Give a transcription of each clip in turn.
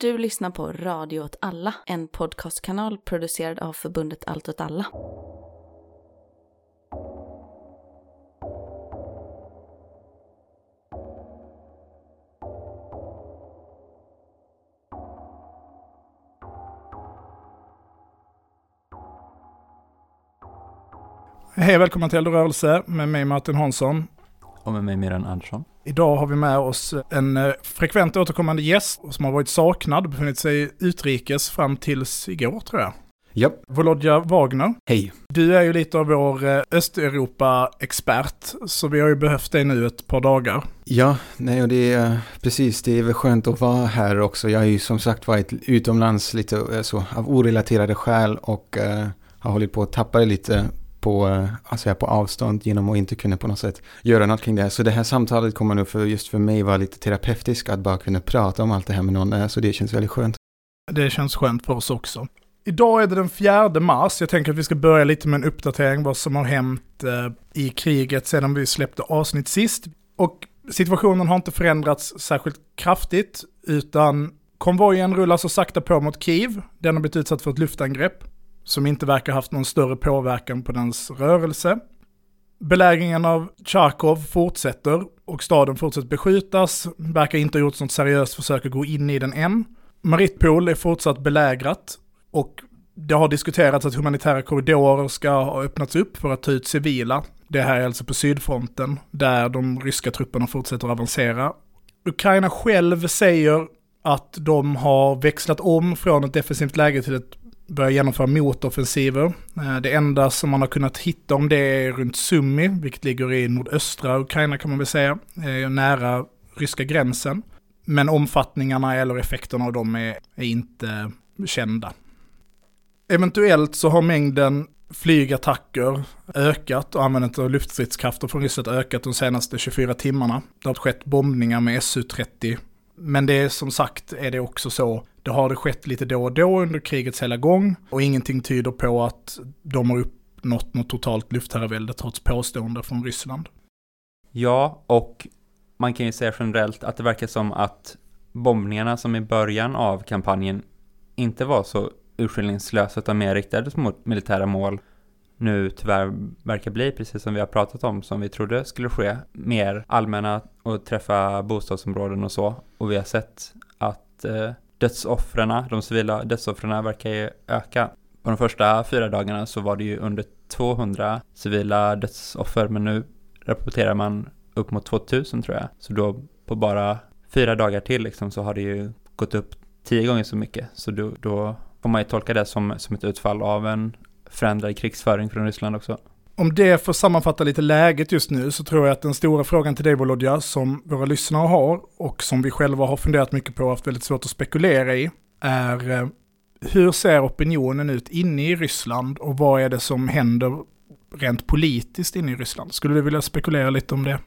Du lyssnar på Radio åt alla, en podcastkanal producerad av förbundet Allt åt alla. Hej och välkommen till Eld och rörelse med mig Martin Hansson. Och med mig Miran Andersson. Idag har vi med oss en eh, frekvent återkommande gäst som har varit saknad och befunnit sig utrikes fram tills igår tror jag. Ja. Volodja Wagner. Hej. Du är ju lite av vår eh, Östeuropa-expert, så vi har ju behövt dig nu ett par dagar. Ja, nej och det är precis, det är väl skönt att vara här också. Jag har ju som sagt varit utomlands lite eh, så av orelaterade skäl och uh, har hållit på att tappa det lite på, eh, alltså på avstånd genom att inte kunna på något sätt göra något kring det. Så det här samtalet kommer nog för just för mig vara lite terapeutiskt att bara kunna prata om allt det här med någon. Eh, så det känns väldigt skönt. Det känns skönt för oss också. Idag är det den 4 mars. Jag tänker att vi ska börja lite med en uppdatering vad som har hänt eh, i kriget sedan vi släppte avsnitt sist. Och situationen har inte förändrats särskilt kraftigt, utan konvojen rullar så sakta på mot Kiev. Den har blivit utsatt för ett luftangrepp som inte verkar haft någon större påverkan på dens rörelse. Belägringen av Charkov fortsätter och staden fortsätter beskjutas, verkar inte ha gjort något seriöst försök att gå in i den än. Maritpol är fortsatt belägrat och det har diskuterats att humanitära korridorer ska ha öppnats upp för att ta ut civila. Det här är alltså på sydfronten, där de ryska trupperna fortsätter avancera. Ukraina själv säger att de har växlat om från ett defensivt läge till ett börja genomföra motoffensiver. Eh, det enda som man har kunnat hitta om det är runt Sumi, vilket ligger i nordöstra Ukraina kan man väl säga, eh, nära ryska gränsen. Men omfattningarna eller effekterna av dem är, är inte kända. Eventuellt så har mängden flygattacker ökat och användandet av luftstridskrafter från Ryssland ökat de senaste 24 timmarna. Det har skett bombningar med Su-30. Men det är som sagt är det också så det har det skett lite då och då under krigets hela gång och ingenting tyder på att de har uppnått något totalt luftherravälde trots påstående från Ryssland. Ja, och man kan ju säga generellt att det verkar som att bombningarna som i början av kampanjen inte var så urskillningslösa utan mer riktades mot militära mål nu tyvärr verkar bli, precis som vi har pratat om, som vi trodde skulle ske, mer allmänna och träffa bostadsområden och så. Och vi har sett att eh, dödsoffren, de civila dödsoffren verkar ju öka. På de första fyra dagarna så var det ju under 200 civila dödsoffer, men nu rapporterar man upp mot 2000 tror jag. Så då på bara fyra dagar till liksom så har det ju gått upp tio gånger så mycket. Så då, då får man ju tolka det som, som ett utfall av en förändrad krigsföring från Ryssland också. Om det får sammanfatta lite läget just nu så tror jag att den stora frågan till dig Volodja, som våra lyssnare har och som vi själva har funderat mycket på och haft väldigt svårt att spekulera i, är eh, hur ser opinionen ut inne i Ryssland och vad är det som händer rent politiskt inne i Ryssland? Skulle du vilja spekulera lite om det?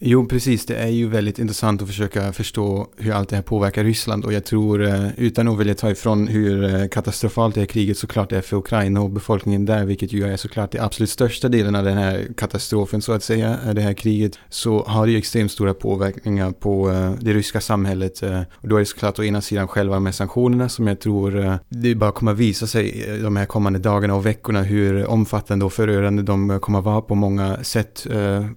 Jo, precis. Det är ju väldigt intressant att försöka förstå hur allt det här påverkar Ryssland och jag tror, eh, utan att vilja ta ifrån hur eh, katastrofalt det här kriget såklart är för Ukraina och befolkningen där, vilket ju är såklart det absolut största delen av den här katastrofen så att säga, det här kriget, så har det ju extremt stora påverkningar på eh, det ryska samhället. Och då är det såklart å ena sidan själva med sanktionerna som jag tror det bara kommer att visa sig de här kommande dagarna och veckorna hur omfattande och förödande de kommer att vara på många sätt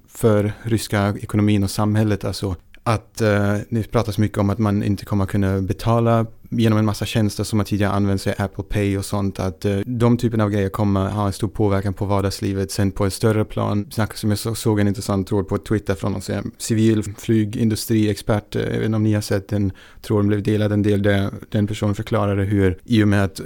för ryska ekonomin och samhället. Alltså att eh, det pratas mycket om att man inte kommer kunna betala genom en massa tjänster som man tidigare använt sig Apple Pay och sånt. Att eh, de typerna av grejer kommer ha en stor påverkan på vardagslivet. Sen på ett större plan, som jag såg en intressant tråd på Twitter från en civil flygindustriexpert. Eh, jag vet inte om ni har sett den tråden blev delad en del där den personen förklarade hur i och med att eh,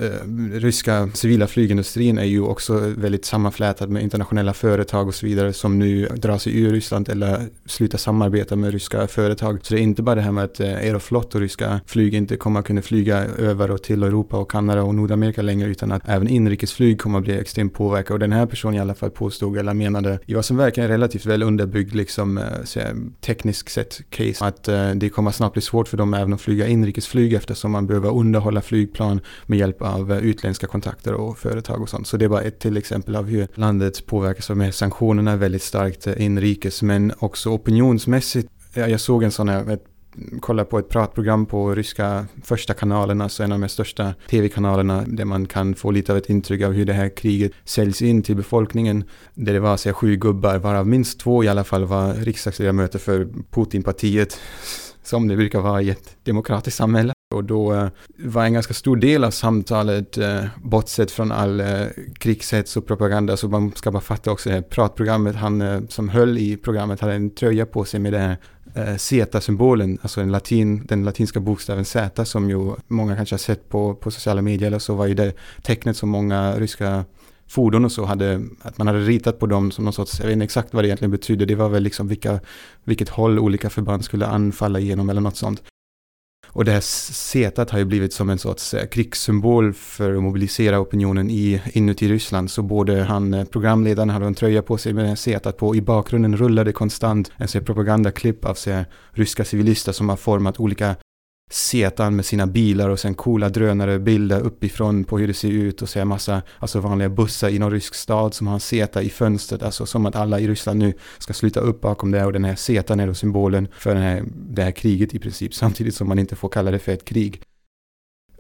ryska civila flygindustrin är ju också väldigt sammanflätad med internationella företag och så vidare som nu drar sig ur Ryssland eller slutar samarbeta med ryska företag. Så det är inte bara det här med att eh, Aeroflot och ryska flyg inte kommer kunna flyga över och till Europa och Kanada och Nordamerika längre utan att även inrikesflyg kommer att bli extremt påverkat. Och den här personen i alla fall påstod eller menade i vad som verkar relativt väl underbyggd liksom eh, tekniskt sett case att eh, det kommer snabbt bli svårt för dem även att flyga inrikesflyg eftersom man behöver underhålla flygplan med hjälp av eh, utländska kontakter och företag och sånt. Så det är bara ett till exempel av hur landet påverkas av sanktionerna väldigt starkt inrikes men också opinionsmässigt. Jag såg en sån här kollar på ett pratprogram på ryska första kanalen, alltså en av de största tv-kanalerna, där man kan få lite av ett intryck av hur det här kriget säljs in till befolkningen. Där det var så sju gubbar, varav minst två i alla fall var riksdagsledamöter för Putinpartiet, som det brukar vara i ett demokratiskt samhälle. Och då eh, var en ganska stor del av samtalet, eh, bortsett från all eh, krigshets och propaganda, så man ska bara fatta också det här pratprogrammet, han eh, som höll i programmet hade en tröja på sig med det här eh, Z-symbolen, alltså den, latin, den latinska bokstaven Z som ju många kanske har sett på, på sociala medier eller så var ju det tecknet som många ryska fordon och så hade, att man hade ritat på dem som någon sorts, jag vet inte exakt vad det egentligen betydde, det var väl liksom vilka, vilket håll olika förband skulle anfalla genom eller något sånt. Och det här setat har ju blivit som en sorts eh, krigssymbol för att mobilisera opinionen i, inuti Ryssland. Så både han, eh, programledaren hade en tröja på sig med det här setat på. I bakgrunden rullade konstant en propagandaklipp av sig, ryska civilister som har format olika setan med sina bilar och sen coola drönare bilder uppifrån på hur det ser ut och så massa alltså vanliga bussar i någon rysk stad som har en seta i fönstret. Alltså som att alla i Ryssland nu ska sluta upp bakom det och den här setan är då symbolen för den här, det här kriget i princip samtidigt som man inte får kalla det för ett krig.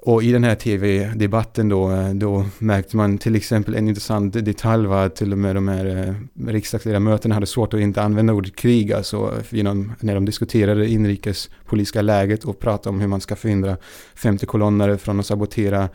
Och i den här tv-debatten då, då märkte man till exempel en intressant detalj var att till och med de här eh, riksdagsledamöterna hade svårt att inte använda ordet krig, alltså genom, när de diskuterade inrikespolitiska läget och pratade om hur man ska förhindra femte kolonnare från att sabotera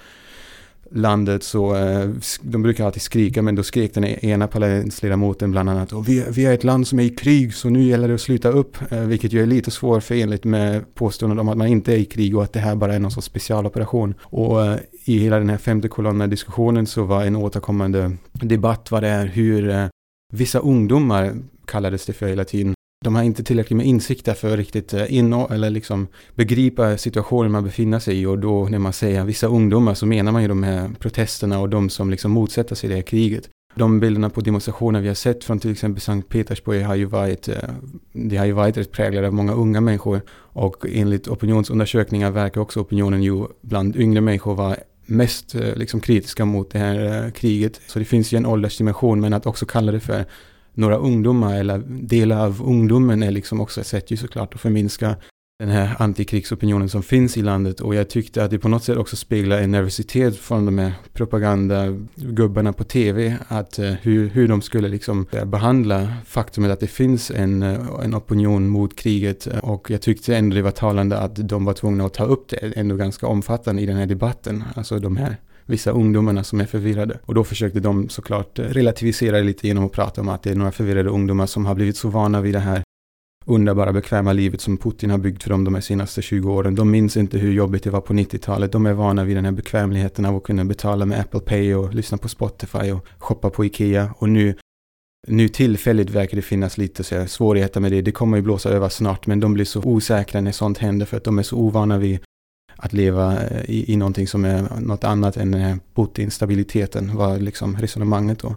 landet så eh, de brukar alltid skrika men då skrek den e-, ena parlamentsledamoten bland annat och vi, vi är ett land som är i krig så nu gäller det att sluta upp. Eh, vilket ju är lite svårförenligt med påståendet om att man inte är i krig och att det här bara är någon sorts specialoperation. Och eh, i hela den här femte kolonnen diskussionen så var en återkommande debatt vad det är hur eh, vissa ungdomar kallades det för hela tiden de har inte tillräckligt med insikter för att riktigt eh, in eller liksom begripa situationen man befinner sig i och då när man säger vissa ungdomar så menar man ju de här protesterna och de som liksom motsätter sig det här kriget. De bilderna på demonstrationer vi har sett från till exempel Sankt Petersburg har ju varit, eh, det har ju varit rätt präglade av många unga människor och enligt opinionsundersökningar verkar också opinionen ju bland yngre människor vara mest eh, liksom kritiska mot det här kriget. Så det finns ju en åldersdimension men att också kalla det för några ungdomar eller delar av ungdomen är liksom också ett sätt ju såklart att förminska den här antikrigsopinionen som finns i landet. Och jag tyckte att det på något sätt också speglar en nervositet från de här propagandagubbarna på tv att eh, hur, hur de skulle liksom eh, behandla faktumet att det finns en, eh, en opinion mot kriget. Och jag tyckte ändå det var talande att de var tvungna att ta upp det ändå ganska omfattande i den här debatten, alltså de här vissa ungdomarna som är förvirrade. Och då försökte de såklart eh, relativisera det lite genom att prata om att det är några förvirrade ungdomar som har blivit så vana vid det här underbara bekväma livet som Putin har byggt för dem de här senaste 20 åren. De minns inte hur jobbigt det var på 90-talet. De är vana vid den här bekvämligheten av att kunna betala med Apple Pay och lyssna på Spotify och shoppa på Ikea. Och nu, nu tillfälligt verkar det finnas lite så svårigheter med det. Det kommer ju blåsa över snart, men de blir så osäkra när sånt händer för att de är så ovana vid att leva eh, i, i någonting som är något annat än eh, Putin-stabiliteten var liksom resonemanget då.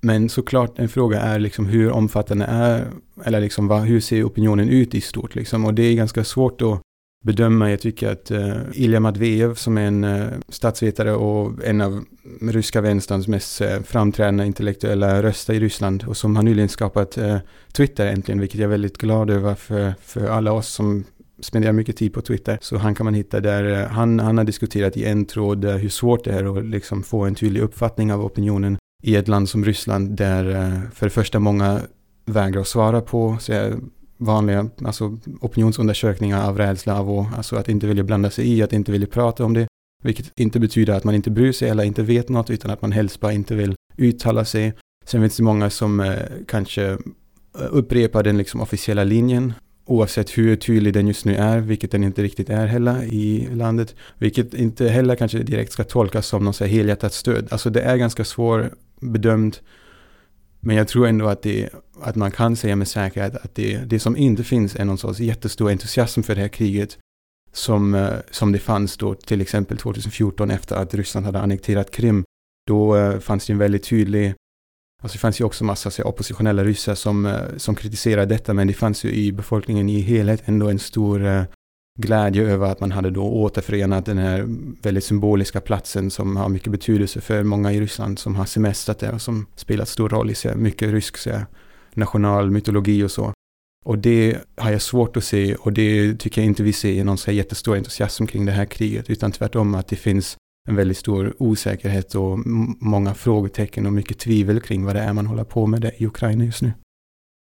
Men såklart en fråga är liksom hur omfattande är, eller liksom vad, hur ser opinionen ut i stort liksom. Och det är ganska svårt att bedöma. Jag tycker att uh, Ilja Matvejev som är en uh, statsvetare och en av ryska vänsterns mest uh, framträdande intellektuella röster i Ryssland och som har nyligen skapat uh, Twitter äntligen, vilket jag är väldigt glad över för, för alla oss som spenderar mycket tid på Twitter. Så han kan man hitta där. Han, han har diskuterat i en tråd eh, hur svårt det är att liksom få en tydlig uppfattning av opinionen i ett land som Ryssland där eh, för det första många vägrar att svara på så eh, vanliga alltså opinionsundersökningar av rädsla av och, alltså att inte vilja blanda sig i, att inte vilja prata om det. Vilket inte betyder att man inte bryr sig eller inte vet något utan att man helst bara inte vill uttala sig. Sen finns det många som eh, kanske upprepar den liksom officiella linjen oavsett hur tydlig den just nu är, vilket den inte riktigt är heller i landet, vilket inte heller kanske direkt ska tolkas som någon så helhjärtat stöd. Alltså det är ganska svårbedömt, men jag tror ändå att, det, att man kan säga med säkerhet att det, det som inte finns är någon sorts jättestor entusiasm för det här kriget som, eh, som det fanns då till exempel 2014 efter att Ryssland hade annekterat Krim. Då eh, fanns det en väldigt tydlig Alltså det fanns ju också massa så, oppositionella ryssar som, eh, som kritiserade detta, men det fanns ju i befolkningen i helhet ändå en stor eh, glädje över att man hade då återförenat den här väldigt symboliska platsen som har mycket betydelse för många i Ryssland som har semestrat där och som spelat stor roll i så mycket rysk så nationalmytologi och så. Och det har jag svårt att se och det tycker jag inte vi ser i någon så jättestor entusiasm kring det här kriget, utan tvärtom att det finns en väldigt stor osäkerhet och många frågetecken och mycket tvivel kring vad det är man håller på med i Ukraina just nu.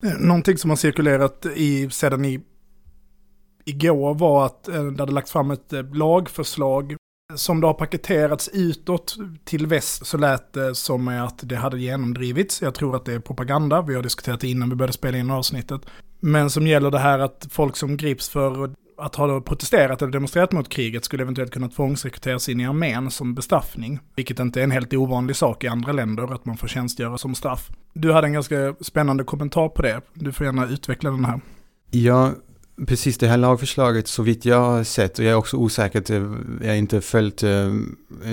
Eh, någonting som har cirkulerat i, sedan i, igår var att eh, det hade lagts fram ett eh, lagförslag som det har paketerats utåt till väst så lät det som att det hade genomdrivits. Jag tror att det är propaganda, vi har diskuterat det innan vi började spela in avsnittet. Men som gäller det här att folk som grips för att ha protesterat eller demonstrerat mot kriget skulle eventuellt kunna tvångsrekryteras in i armén som bestraffning. Vilket inte är en helt ovanlig sak i andra länder, att man får tjänstgöra som straff. Du hade en ganska spännande kommentar på det. Du får gärna utveckla den här. Ja, precis det här lagförslaget så vitt jag har sett och jag är också osäker, eh, jag har inte följt eh,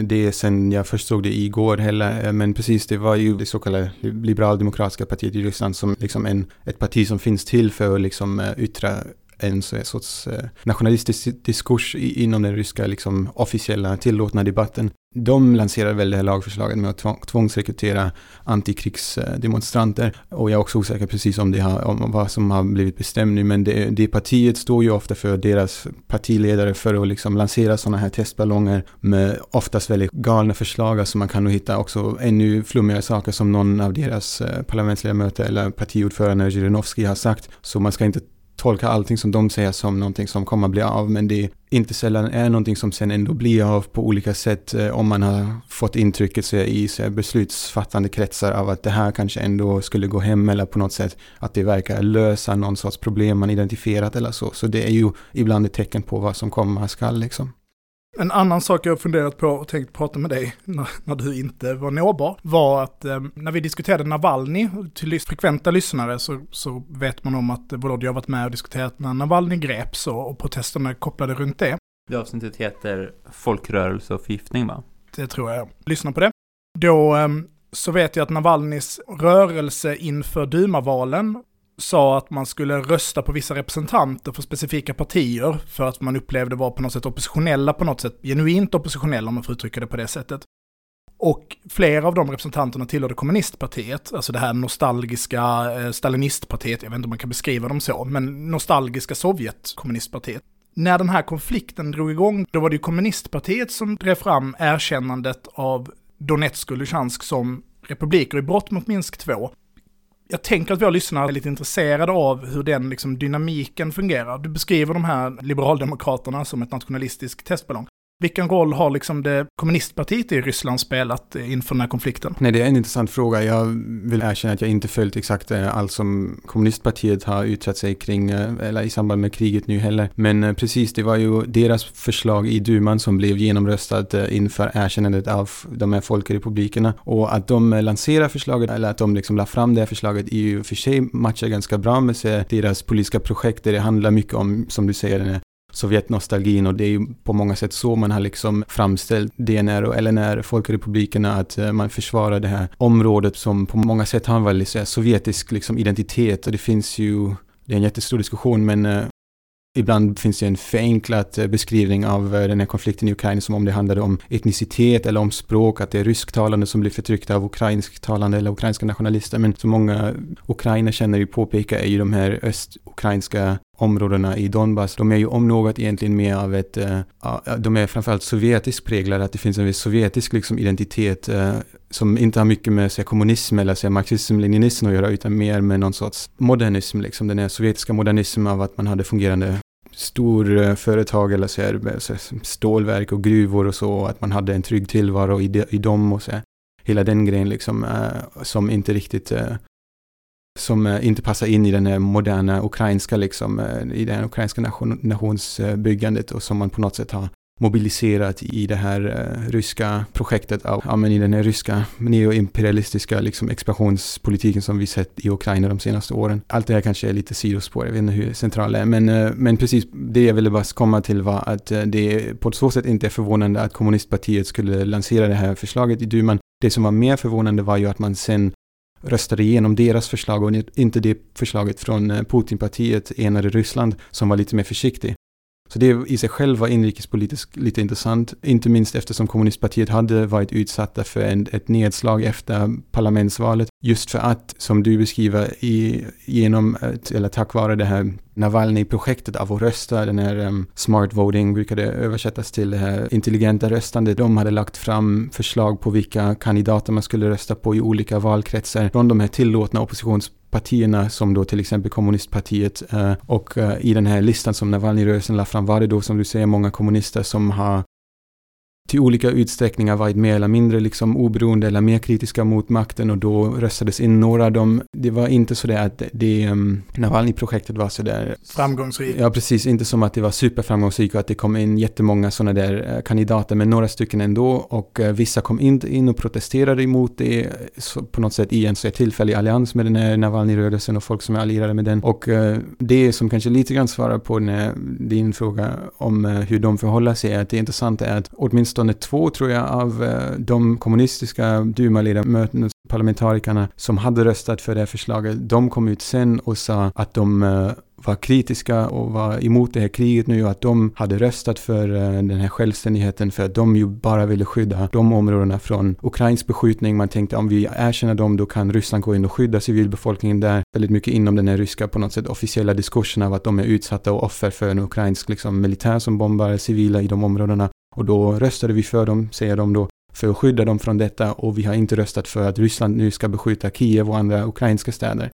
det sen jag förstod det igår heller, eh, men precis det var ju det så kallade liberaldemokratiska partiet i Ryssland som liksom en, ett parti som finns till för att liksom yttra en sorts eh, nationalistisk diskurs inom den ryska liksom, officiella tillåtna debatten. De lanserade väl det här lagförslaget med att tvångsrekrytera antikrigsdemonstranter. Och jag är också osäker precis om, det har, om vad som har blivit bestämt nu. Men det, det partiet står ju ofta för deras partiledare för att liksom lansera sådana här testballonger med oftast väldigt galna förslag. Alltså man kan nog hitta också ännu flummigare saker som någon av deras eh, parlamentsledamöter eller partiordförande Zjirinovskij har sagt. Så man ska inte tolka allting som de säger som någonting som kommer att bli av, men det inte sällan är någonting som sen ändå blir av på olika sätt eh, om man har fått intrycket så i så beslutsfattande kretsar av att det här kanske ändå skulle gå hem eller på något sätt att det verkar lösa någon sorts problem man identifierat eller så. Så det är ju ibland ett tecken på vad som komma skall liksom. En annan sak jag har funderat på och tänkt prata med dig när, när du inte var nåbar var att eh, när vi diskuterade Navalny, till frekventa lyssnare så, så vet man om att Volodja har varit med och diskuterat när Navalny greps och, och protesterna kopplade runt det. Det avsnittet heter Folkrörelse och förgiftning va? Det tror jag. Lyssna på det. Då eh, så vet jag att Navalnys rörelse inför Dumavalen sa att man skulle rösta på vissa representanter för specifika partier för att man upplevde var på något sätt oppositionella på något sätt, genuint oppositionella om man får uttrycka det på det sättet. Och flera av de representanterna tillhörde kommunistpartiet, alltså det här nostalgiska eh, stalinistpartiet, jag vet inte om man kan beskriva dem så, men nostalgiska Sovjetkommunistpartiet. När den här konflikten drog igång, då var det ju kommunistpartiet som drev fram erkännandet av Donetsk och Luhansk som republiker i brott mot Minsk 2 jag tänker att våra lyssnare är lite intresserade av hur den liksom, dynamiken fungerar. Du beskriver de här liberaldemokraterna som ett nationalistisk testballong. Vilken roll har liksom det kommunistpartiet i Ryssland spelat eh, inför den här konflikten? Nej, det är en intressant fråga. Jag vill erkänna att jag inte följt exakt eh, allt som kommunistpartiet har yttrat sig kring, eh, eller i samband med kriget nu heller. Men precis, det var ju deras förslag i duman som blev genomröstat inför erkännandet av de här folkrepublikerna. Och att de lanserar förslaget, eller att de liksom la fram det här förslaget, i och för sig matchar ganska bra med deras politiska projekt, där det handlar mycket om, som du säger, den här Sovjetnostalgin och det är ju på många sätt så man har liksom framställt DNR och LNR, folkrepublikerna, att eh, man försvarar det här området som på många sätt har en väldigt så här, sovjetisk liksom, identitet och det finns ju, det är en jättestor diskussion men eh, Ibland finns det en förenklad eh, beskrivning av den här konflikten i Ukraina som om det handlade om etnicitet eller om språk, att det är rysktalande som blir förtryckta av ukrainsktalande eller ukrainska nationalister. Men så många ukrainare påpekar är ju de här östukrainska områdena i Donbass, de är ju om något egentligen mer av ett, uh, de är framförallt sovjetiskt präglade, att det finns en viss sovjetisk liksom, identitet uh, som inte har mycket med så, kommunism eller så, marxism-leninism att göra, utan mer med någon sorts modernism, liksom den här sovjetiska modernismen av att man hade fungerande storföretag eh, eller så här, så stålverk och gruvor och så, att man hade en trygg tillvaro i, de, i dem och så här. Hela den grejen liksom, uh, som inte riktigt som eh, inte passar in i den här moderna ukrainska, liksom, eh, i det här ukrainska nation, nationsbyggandet och som man på något sätt har mobiliserat i det här eh, ryska projektet av, ja men i den här ryska neoimperialistiska liksom expansionspolitiken som vi sett i Ukraina de senaste åren. Allt det här kanske är lite sidospår, jag vet inte hur centralt det är, men, men precis det jag ville bara komma till var att det på så sätt inte är förvånande att kommunistpartiet skulle lansera det här förslaget i duman. Det som var mer förvånande var ju att man sen röstade igenom deras förslag och inte det förslaget från eh, Putinpartiet, enade Ryssland, som var lite mer försiktig. Så det i sig själv var inrikespolitiskt lite intressant, inte minst eftersom kommunistpartiet hade varit utsatta för en, ett nedslag efter parlamentsvalet. Just för att, som du beskriver, i, genom, eller tack vare det här Navalny-projektet av att rösta, den här um, smart voting brukade översättas till det här intelligenta röstande. De hade lagt fram förslag på vilka kandidater man skulle rösta på i olika valkretsar från de här tillåtna oppositions partierna som då till exempel kommunistpartiet eh, och eh, i den här listan som Navalny-rörelsen la fram var det då som du säger många kommunister som har till olika utsträckningar varit mer eller mindre liksom oberoende eller mer kritiska mot makten och då röstades in några av dem. Det var inte så där att det, um, Navalny-projektet var så där Framgångsrikt. Ja, precis. Inte som att det var superframgångsrikt och att det kom in jättemånga sådana där uh, kandidater, men några stycken ändå och uh, vissa kom inte in och protesterade emot det så, på något sätt i en så tillfällig allians med den här Navalny-rörelsen och folk som är allierade med den. Och uh, det som kanske lite grann svarar på den här, din fråga om hur de förhåller sig är att det intressanta är att åtminstone åtminstone två tror jag av eh, de kommunistiska Duma-ledamöterna, parlamentarikerna som hade röstat för det här förslaget, de kom ut sen och sa att de eh, var kritiska och var emot det här kriget nu och att de hade röstat för eh, den här självständigheten för att de ju bara ville skydda de områdena från ukrainsk beskjutning. Man tänkte om vi erkänner dem då kan Ryssland gå in och skydda civilbefolkningen där. Väldigt mycket inom den här ryska på något sätt officiella diskursen av att de är utsatta och offer för en ukrainsk liksom, militär som bombar civila i de områdena. Och då röstade vi för dem, säger de då, för att skydda dem från detta och vi har inte röstat för att Ryssland nu ska beskjuta Kiev och andra ukrainska städer.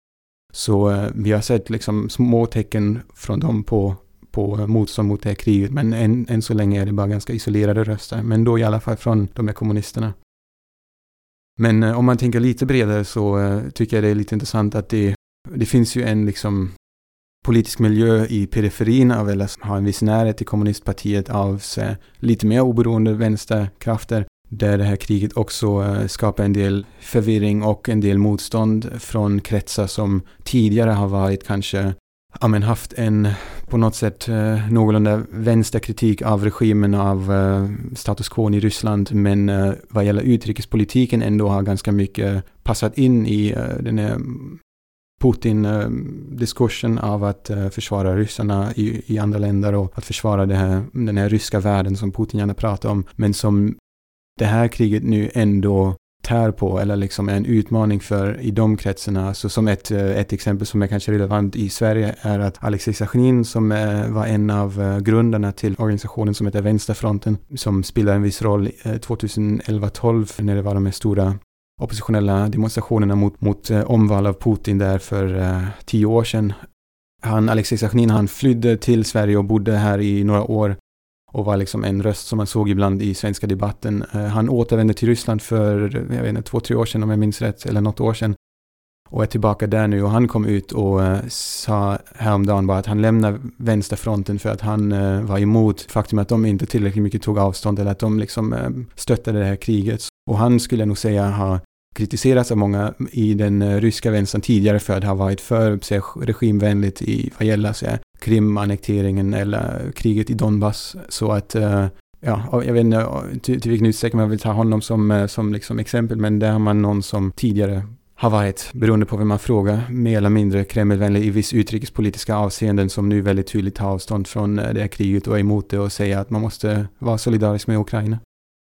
Så eh, vi har sett liksom små tecken från dem på, på motstånd mot det här kriget, men än, än så länge är det bara ganska isolerade röster, men då i alla fall från de här kommunisterna. Men eh, om man tänker lite bredare så eh, tycker jag det är lite intressant att det, det finns ju en liksom politisk miljö i periferin av eller har en viss närhet till kommunistpartiet av sig, lite mer oberoende vänsterkrafter där det här kriget också eh, skapar en del förvirring och en del motstånd från kretsar som tidigare har varit kanske ja, men haft en på något sätt eh, någorlunda vänsterkritik av regimen av eh, status quo i Ryssland. Men eh, vad gäller utrikespolitiken ändå har ganska mycket passat in i eh, den här Putin-diskursen eh, av att eh, försvara ryssarna i, i, andra länder och att försvara det här, den här ryska världen som Putin gärna pratar om, men som det här kriget nu ändå tär på eller liksom är en utmaning för i de kretsarna. Så som ett, eh, ett exempel som är kanske relevant i Sverige är att Alexej Sachnin som var en av grundarna till organisationen som heter Vänsterfronten som spelar en viss roll 2011-12 när det var de här stora oppositionella demonstrationerna mot, mot eh, omval av Putin där för eh, tio år sedan. Han, Alexej Sachnin, han flydde till Sverige och bodde här i några år och var liksom en röst som man såg ibland i svenska debatten. Eh, han återvände till Ryssland för, jag vet inte, två, tre år sedan om jag minns rätt, eller något år sedan. Och är tillbaka där nu och han kom ut och eh, sa häromdagen bara att han lämnar vänsterfronten för att han eh, var emot faktum att de inte tillräckligt mycket tog avstånd eller att de liksom eh, stöttade det här kriget. Och han skulle nog säga ha kritiserats av många i den eh, ryska vänstern tidigare för att ha varit för sig, regimvänligt i vad gäller sig, Krim-annekteringen eller kriget i Donbass. Så att eh, ja, jag vet inte eh, till, till vilken utsträckning man vill ta honom som, som liksom exempel, men där har man någon som tidigare har varit, beroende på vem man frågar, mer eller mindre Kremlvänlig i viss utrikespolitiska avseenden som nu väldigt tydligt tar avstånd från det här kriget och är emot det och säger att man måste vara solidarisk med Ukraina.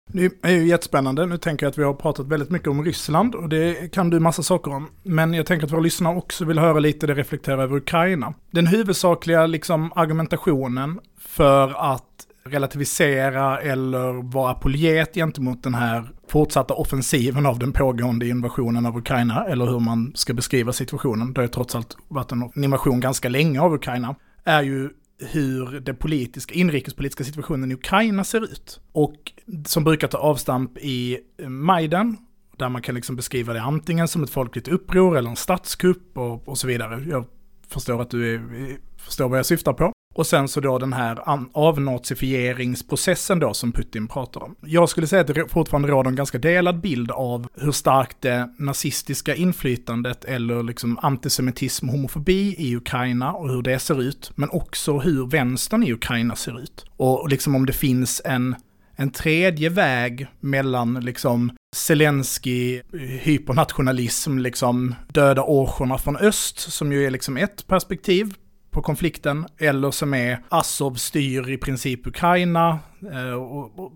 Det är ju jättespännande. Nu tänker jag att vi har pratat väldigt mycket om Ryssland och det kan du massa saker om. Men jag tänker att våra lyssnare också vill höra lite det reflekterar över Ukraina. Den huvudsakliga liksom, argumentationen för att relativisera eller vara apoljet gentemot den här fortsatta offensiven av den pågående invasionen av Ukraina, eller hur man ska beskriva situationen, det har ju trots allt varit en invasion ganska länge av Ukraina, är ju hur den politiska, inrikespolitiska situationen i Ukraina ser ut. Och som brukar ta avstamp i eh, Majdan, där man kan liksom beskriva det antingen som ett folkligt uppror eller en statskupp och, och så vidare. Jag förstår att du är, eh, förstår vad jag syftar på. Och sen så då den här avnazifieringsprocessen då som Putin pratar om. Jag skulle säga att det fortfarande råder en ganska delad bild av hur starkt det nazistiska inflytandet eller liksom antisemitism och homofobi i Ukraina och hur det ser ut. Men också hur vänstern i Ukraina ser ut. Och liksom om det finns en en tredje väg mellan liksom Zelensky, hypernationalism, liksom döda-orcherna från öst, som ju är liksom ett perspektiv på konflikten eller som är Azov styr i princip Ukraina. Eh, och, och,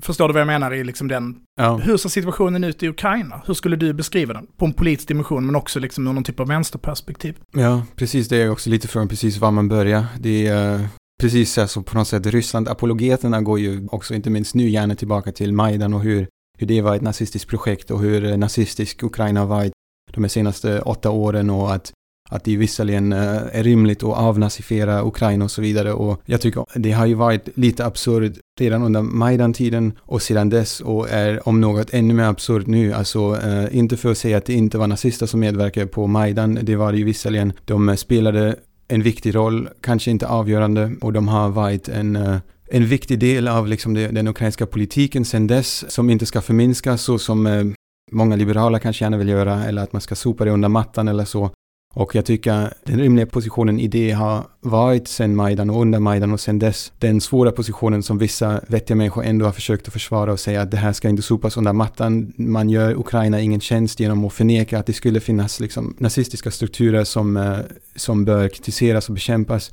förstår du vad jag menar i liksom den? Ja. Hur ser situationen ut i Ukraina? Hur skulle du beskriva den? På en politisk dimension men också liksom ur någon typ av vänsterperspektiv. ja, precis det är också lite från precis var man börjar. Det är eh, precis så alltså, på något sätt Ryssland-apologeterna går ju också inte minst nu gärna tillbaka till Majdan och hur, hur det var ett nazistiskt projekt och hur eh, nazistisk Ukraina varit de senaste åtta åren och att att det visserligen eh, är rimligt att avnazifiera Ukraina och så vidare. Och jag tycker det har ju varit lite absurt redan under Majdan-tiden och sedan dess och är om något ännu mer absurt nu. Alltså eh, inte för att säga att det inte var nazister som medverkade på Majdan, det var det ju visserligen. De eh, spelade en viktig roll, kanske inte avgörande, och de har varit en en viktig del av liksom den ukrainska politiken sedan dess som inte ska förminskas så som många liberaler kanske gärna vill göra eller att man ska sopa det under mattan eller så. Och jag tycker den rimliga positionen i det har varit sen Majdan och under Majdan och sen dess den svåra positionen som vissa vettiga människor ändå har försökt att försvara och säga att det här ska inte sopas under mattan. Man gör Ukraina ingen tjänst genom att förneka att det skulle finnas liksom nazistiska strukturer som, eh, som bör kritiseras och bekämpas.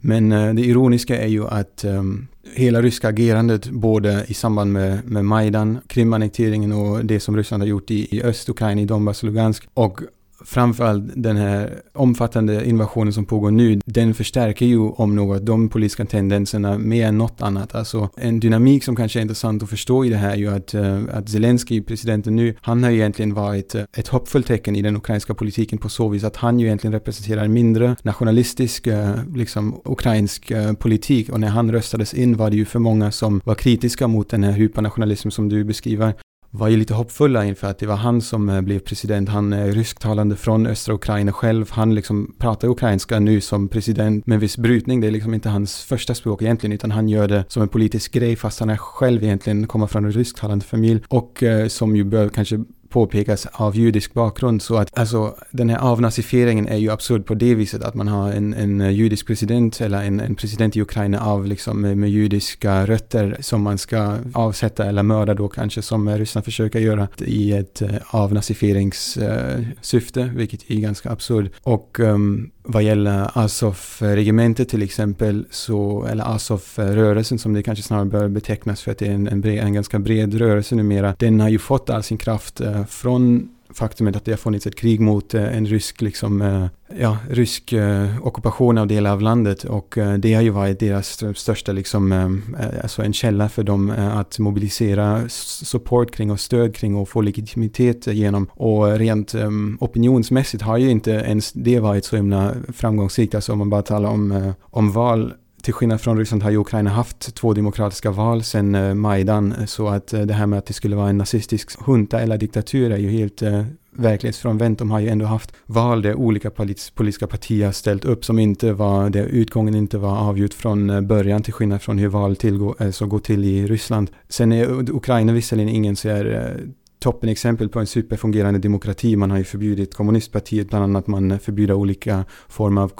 Men eh, det ironiska är ju att um, hela ryska agerandet både i samband med, med Majdan, Krimannekteringen och det som Ryssland har gjort i, i Östukraina, i Donbass och Lugansk och framförallt den här omfattande invasionen som pågår nu, den förstärker ju om något de politiska tendenserna mer än något annat. Alltså en dynamik som kanske är intressant att förstå i det här är ju att, eh, att Zelensky, presidenten nu, han har ju egentligen varit eh, ett hoppfullt tecken i den ukrainska politiken på så vis att han ju egentligen representerar en mindre nationalistisk, eh, liksom ukrainsk politik och när han röstades in var det ju för många som var kritiska mot den här hypernationalismen som du beskriver var ju lite hoppfulla inför att det var han som eh, blev president. Han är rysktalande från östra Ukraina själv. Han liksom pratar ukrainska nu som president med viss brytning. Det är liksom inte hans första språk egentligen, utan han gör det som en politisk grej fast han är själv egentligen kommer från en rysktalande familj och eh, som ju bör kanske påpekas av judisk bakgrund. Så att alltså den här avnazifieringen är ju absurd på det viset att man har en, en judisk president eller en, en president i Ukraina av liksom med, med, judiska rötter som man ska avsätta eller mörda då kanske som Ryssland försöker göra i ett eh, avnazifieringssyfte, eh, uh, vilket är ganska absurd. Och um, vad gäller Azov-regementet till exempel, så, eller Azov-rörelsen som det kanske snarare bör betecknas för att det är en, en, bred, en ganska bred rörelse numera, den har ju fått all sin kraft eh, från faktumet att det har funnits ett krig mot eh, en rysk, liksom, eh, ja, rysk eh, ockupation av delar av landet och det har ju varit deras största, liksom, alltså en källa för dem att mobilisera support kring och stöd kring och få legitimitet genom. Och rent opinionsmässigt har ju inte ens det varit så himla framgångsrikt, alltså om man bara talar om, om val till skillnad från Ryssland har ju Ukraina haft två demokratiska val sedan eh, Majdan, så att eh, det här med att det skulle vara en nazistisk junta eller diktatur är ju helt eh, verklighetsfrånvänt. De har ju ändå haft val där olika politiska partier ställt upp som inte var, där utgången inte var avgjord från eh, början till skillnad från hur val tillgår, alltså eh, går till i Ryssland. Sen är eh, Ukraina visserligen ingen så här toppenexempel på en superfungerande demokrati. Man har ju förbjudit kommunistpartiet, bland annat man förbjuder olika former av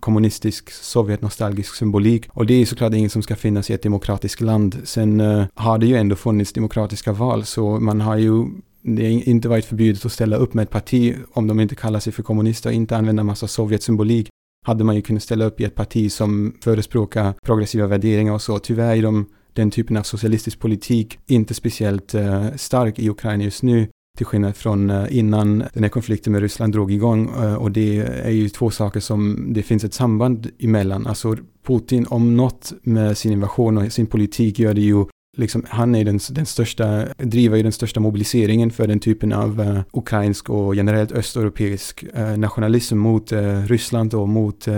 kommunistisk sovjetnostalgisk symbolik. Och det är såklart inget som ska finnas i ett demokratiskt land. Sen uh, har det ju ändå funnits demokratiska val, så man har ju det har inte varit förbjudet att ställa upp med ett parti om de inte kallar sig för kommunister och inte använder massa Sovjetsymbolik hade man ju kunnat ställa upp i ett parti som förespråkar progressiva värderingar och så. Tyvärr är de den typen av socialistisk politik inte speciellt eh, stark i Ukraina just nu till skillnad från eh, innan den här konflikten med Ryssland drog igång. Eh, och det är ju två saker som det finns ett samband emellan. Alltså Putin om något med sin invasion och sin politik gör det ju liksom, han är den, den största, driver ju den största mobiliseringen för den typen av uh, ukrainsk och generellt östeuropeisk uh, nationalism mot uh, Ryssland och mot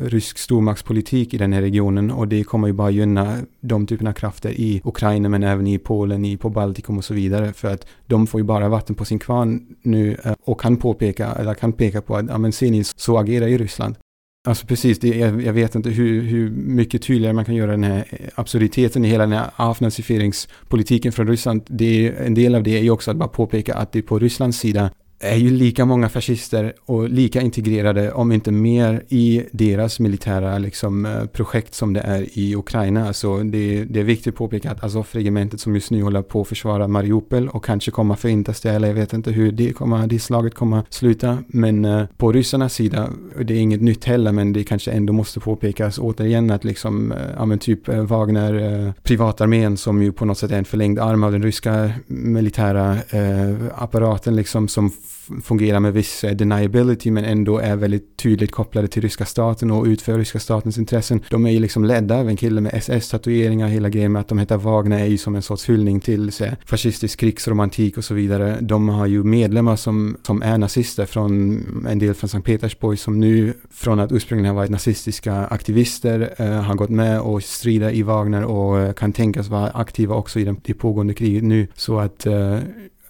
rysk stormaktspolitik i den här regionen och det kommer ju bara gynna de typerna av krafter i Ukraina men även i Polen, i, på Baltikum och så vidare för att de får ju bara vatten på sin kvarn nu och kan påpeka, eller kan peka på att, ja men ser ni, så agerar ju Ryssland. Alltså precis, det, jag, jag, vet inte hur, hur mycket tydligare man kan göra den här absurditeten i hela den här avnazifieringspolitiken från Ryssland. Det, en del av det är ju också att bara påpeka att det på Rysslands sida är ju lika många fascister och lika integrerade, om inte mer, i deras militära liksom, eh, projekt som det är i Ukraina. Så det, det är viktigt att påpeka att Azov-regementet som just nu håller på att försvara Mariupol och kanske kommer förintas det, eller jag vet inte hur det, kommer, det slaget kommer sluta. Men eh, på ryssarnas sida, det är inget nytt heller, men det kanske ändå måste påpekas återigen att liksom, eh, ja men typ eh, Wagner, eh, privatarmén som ju på något sätt är en förlängd arm av den ryska militära eh, apparaten liksom som fungerar med viss eh, deniability men ändå är väldigt tydligt kopplade till ryska staten och utför ryska statens intressen. De är ju liksom ledda av en kille med SS-tatueringar, hela grejen med att de heter Wagner är ju som en sorts hyllning till så, fascistisk krigsromantik och så vidare. De har ju medlemmar som, som är nazister från en del från Sankt Petersburg som nu från att ursprungligen ha varit nazistiska aktivister eh, har gått med och strider i Wagner och eh, kan tänkas vara aktiva också i det pågående kriget nu. Så att eh,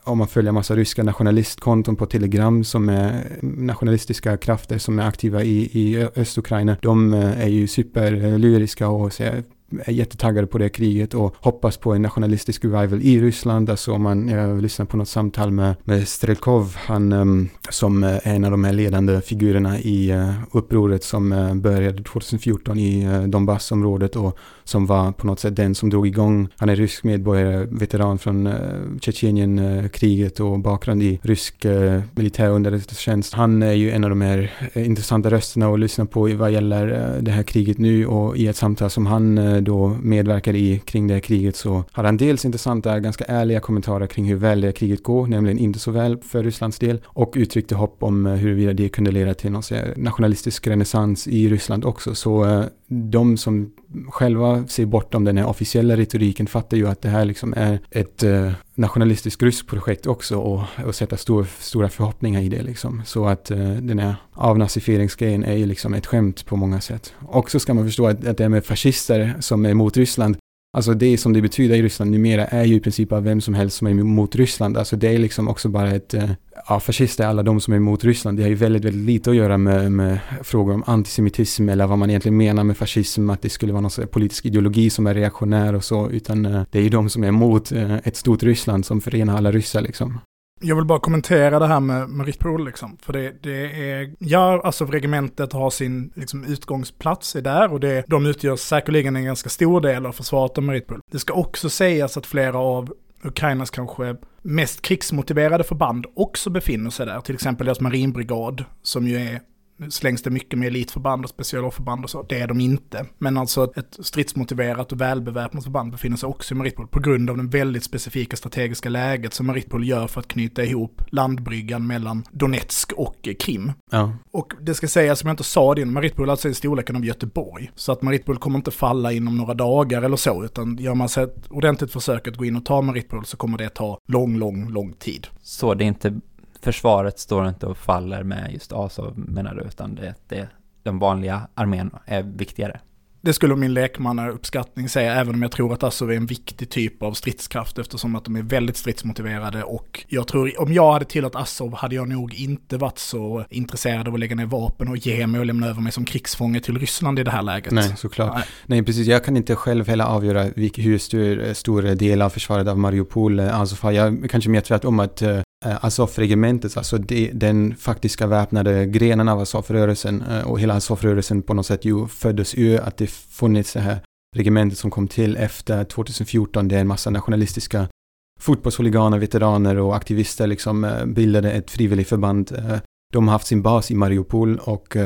om man följer massa ryska nationalistkonton på Telegram som är nationalistiska krafter som är aktiva i, i Östukraina. De eh, är ju superlyriska och säger är jättetaggade på det kriget och hoppas på en nationalistisk revival i Ryssland. Alltså om man, eh, lyssnar på något samtal med, med Strelkov, han um, som eh, är en av de här ledande figurerna i uh, upproret som uh, började 2014 i uh, Donbassområdet och som var på något sätt den som drog igång. Han är rysk medborgare, veteran från uh, Tjetjenien-kriget och bakgrund i rysk uh, militär underrättelsetjänst. Han är ju en av de här intressanta rösterna att lyssna på vad gäller det här kriget nu och i ett samtal som han då medverkade i kring det här kriget så hade han dels intressanta, ganska ärliga kommentarer kring hur väl det kriget går, nämligen inte så väl för Rysslands del och uttryckte hopp om eh, huruvida det kunde leda till någon nationalistisk renässans i Ryssland också. Så eh, de som själva ser bortom den här officiella retoriken fattar ju att det här liksom är ett eh, nationalistisk rysk projekt också och, och sätta stor, stora förhoppningar i det liksom. Så att uh, den här avnazifieringsgrejen är ju liksom ett skämt på många sätt. Också ska man förstå att, att det är med fascister som är emot Ryssland Alltså det som det betyder i Ryssland numera är ju i princip av vem som helst som är emot Ryssland. Alltså det är liksom också bara ett, eh, ja fascister är alla de som är emot Ryssland. Det har ju väldigt, väldigt lite att göra med, med frågor om antisemitism eller vad man egentligen menar med fascism, att det skulle vara någon politisk ideologi som är reaktionär och så, utan eh, det är ju de som är emot eh, ett stort Ryssland som förenar alla ryssar liksom. Jag vill bara kommentera det här med meritpool liksom. För det, det är, ja, alltså regementet har sin liksom, utgångsplats är där och det, de utgör säkerligen en ganska stor del av försvaret av meritpool. Det ska också sägas att flera av Ukrainas kanske mest krigsmotiverade förband också befinner sig där. Till exempel deras marinbrigad, som ju är slängs det mycket med elitförband och specialförband och så. Det är de inte. Men alltså ett stridsmotiverat och välbeväpnat förband befinner sig också i Maritpol på grund av den väldigt specifika strategiska läget som Maritpol gör för att knyta ihop landbryggan mellan Donetsk och Krim. Ja. Och det ska sägas, som jag inte sa det Maritpol alltså är storleken av Göteborg. Så att Maritpol kommer inte falla inom några dagar eller så, utan gör man sig ett ordentligt försök att gå in och ta Maritpol så kommer det ta lång, lång, lång tid. Så det är inte försvaret står inte och faller med just Azov menar du, utan det, det, den vanliga armén är viktigare. Det skulle min lekmannauppskattning säga, även om jag tror att Azov är en viktig typ av stridskraft eftersom att de är väldigt stridsmotiverade och jag tror, om jag hade tillhört Azov hade jag nog inte varit så intresserad av att lägga ner vapen och ge mig och lämna över mig som krigsfånge till Ryssland i det här läget. Nej, såklart. Nej, Nej precis. Jag kan inte själv heller avgöra hur stor, stor del av försvaret av Mariupol Azov har. Jag kanske mer tvärtom att Eh, Azov-regementet, alltså de, den faktiska väpnade grenen av Azov-rörelsen eh, och hela Azov-rörelsen på något sätt ju föddes ur att det funnits det här regementet som kom till efter 2014. Det är en massa nationalistiska fotbollshuliganer, veteraner och aktivister liksom eh, bildade ett frivilligförband. De har haft sin bas i Mariupol och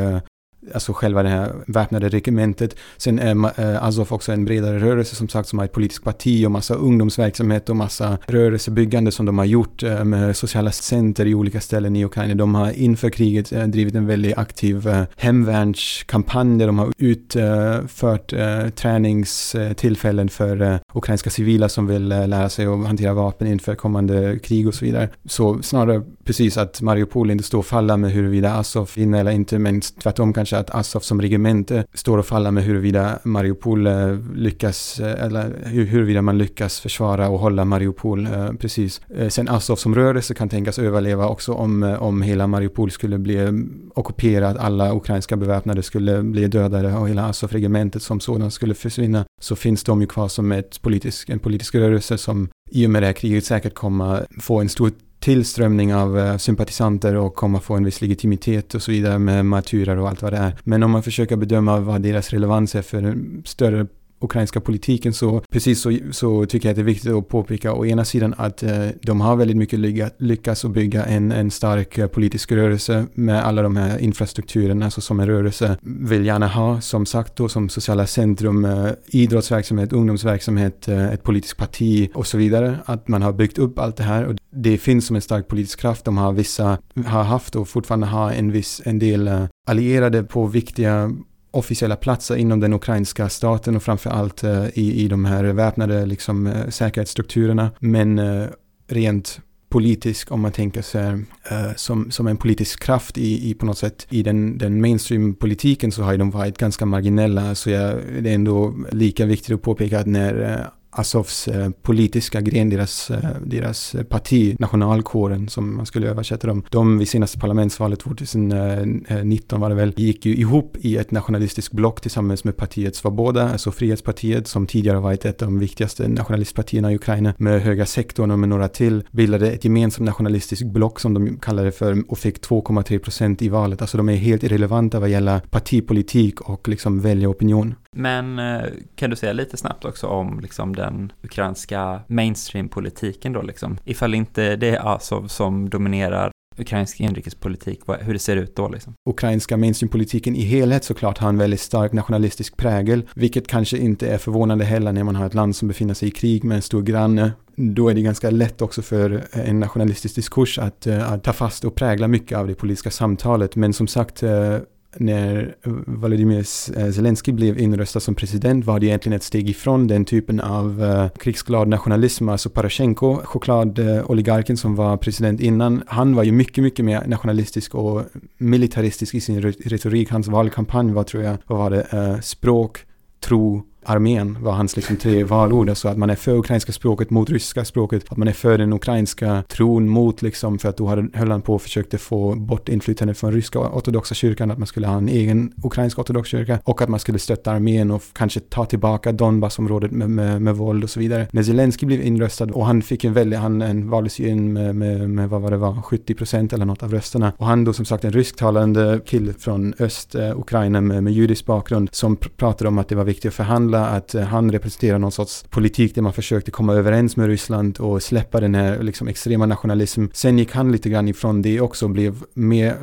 alltså själva det här väpnade regementet. Sen är eh, Azov också en bredare rörelse som sagt som har ett politiskt parti och massa ungdomsverksamhet och massa rörelsebyggande som de har gjort eh, med sociala center i olika ställen i Ukraina. De har inför kriget eh, drivit en väldigt aktiv hemvärnskampanj där de har utfört träningstillfällen för ukrainska civila som vill lära sig att hantera vapen inför kommande krig och så vidare. Så snarare precis att Mariupol inte står och faller med huruvida Azov vinner eller inte, men tvärtom kanske att Azov som regemente eh, står och faller med huruvida Mariupol eh, lyckas, eh, eller huruvida man lyckas försvara och hålla Mariupol, precis. Sen Azov som rörelse kan tänkas överleva också om, om hela Mariupol skulle bli ockuperat, alla ukrainska beväpnade skulle bli dödade och hela Azov-regementet som sådant skulle försvinna, så finns de ju kvar som ett politisk, en politisk rörelse som i och med det här kriget säkert kommer få en stor tillströmning av uh, sympatisanter och kommer få en viss legitimitet och så vidare med martyrer och allt vad det är. Men om man försöker bedöma vad deras relevans är för en större ukrainska politiken så precis så, så tycker jag att det är viktigt att påpeka å ena sidan att eh, de har väldigt mycket lyga, lyckats att bygga en, en stark eh, politisk rörelse med alla de här infrastrukturerna alltså som en rörelse vill gärna ha som sagt då som sociala centrum, eh, idrottsverksamhet, ungdomsverksamhet, eh, ett politiskt parti och så vidare. Att man har byggt upp allt det här och det finns som en stark politisk kraft. De har vissa, har haft och fortfarande har en viss, en del eh, allierade på viktiga officiella platser inom den ukrainska staten och framför allt eh, i, i de här väpnade liksom, eh, säkerhetsstrukturerna. Men eh, rent politisk, om man tänker sig uh, som, som en politisk kraft i, i på något sätt i den, den mainstream-politiken så har de varit ganska marginella. Så jag, det är ändå lika viktigt att påpeka att när Azovs eh, politiska gren, deras, eh, deras parti, nationalkåren som man skulle översätta dem, de vid senaste parlamentsvalet 2019 var det väl, gick ju ihop i ett nationalistiskt block tillsammans med partiet Svoboda, alltså Frihetspartiet som tidigare varit ett av de viktigaste nationalistpartierna i Ukraina med höga sektorn och med några till, bildade ett gemensamt nationalistiskt block som de kallade för och fick 2,3 procent i valet. Alltså de är helt irrelevanta vad gäller partipolitik och liksom väljaropinion. Men eh, kan du säga lite snabbt också om liksom den ukrainska mainstream-politiken då liksom? Ifall inte det är Azov som dominerar ukrainsk inrikespolitik, hur det ser ut då liksom? Ukrainska mainstream-politiken i helhet såklart har en väldigt stark nationalistisk prägel, vilket kanske inte är förvånande heller när man har ett land som befinner sig i krig med en stor granne. Då är det ganska lätt också för en nationalistisk diskurs att, eh, att ta fast och prägla mycket av det politiska samtalet. Men som sagt, eh, när Volodymyr eh, Zelensky blev inröstad som president var det egentligen ett steg ifrån den typen av uh, krigsglad nationalism. Alltså Poroshenko, chokladoligarken som var president innan, han var ju mycket, mycket mer nationalistisk och militaristisk i sin retorik. Hans valkampanj var, tror jag, vad var det, uh, språk, tro, armén var hans liksom tre valord. Alltså att man är för ukrainska språket mot ryska språket. Att man är för den ukrainska tron mot liksom, för att då höll han på och försökte få bort inflytande från ryska ortodoxa kyrkan. Att man skulle ha en egen ukrainsk ortodox kyrka. Och att man skulle stötta armén och kanske ta tillbaka Donbassområdet med, med, med våld och så vidare. När Zelensky blev inröstad och han fick en väldigt, han en valdes ju in med, med, med, vad var det var, 70 procent eller något av rösterna. Och han då som sagt en rysktalande kille från öst eh, Ukraina med, med judisk bakgrund som pr pratade om att det var viktigt att förhandla Angola att eh, han representerar någon sorts politik där man försökte komma överens med Ryssland och släppa den här liksom extrema nationalism. Sen gick han lite grann ifrån det också och blev mer,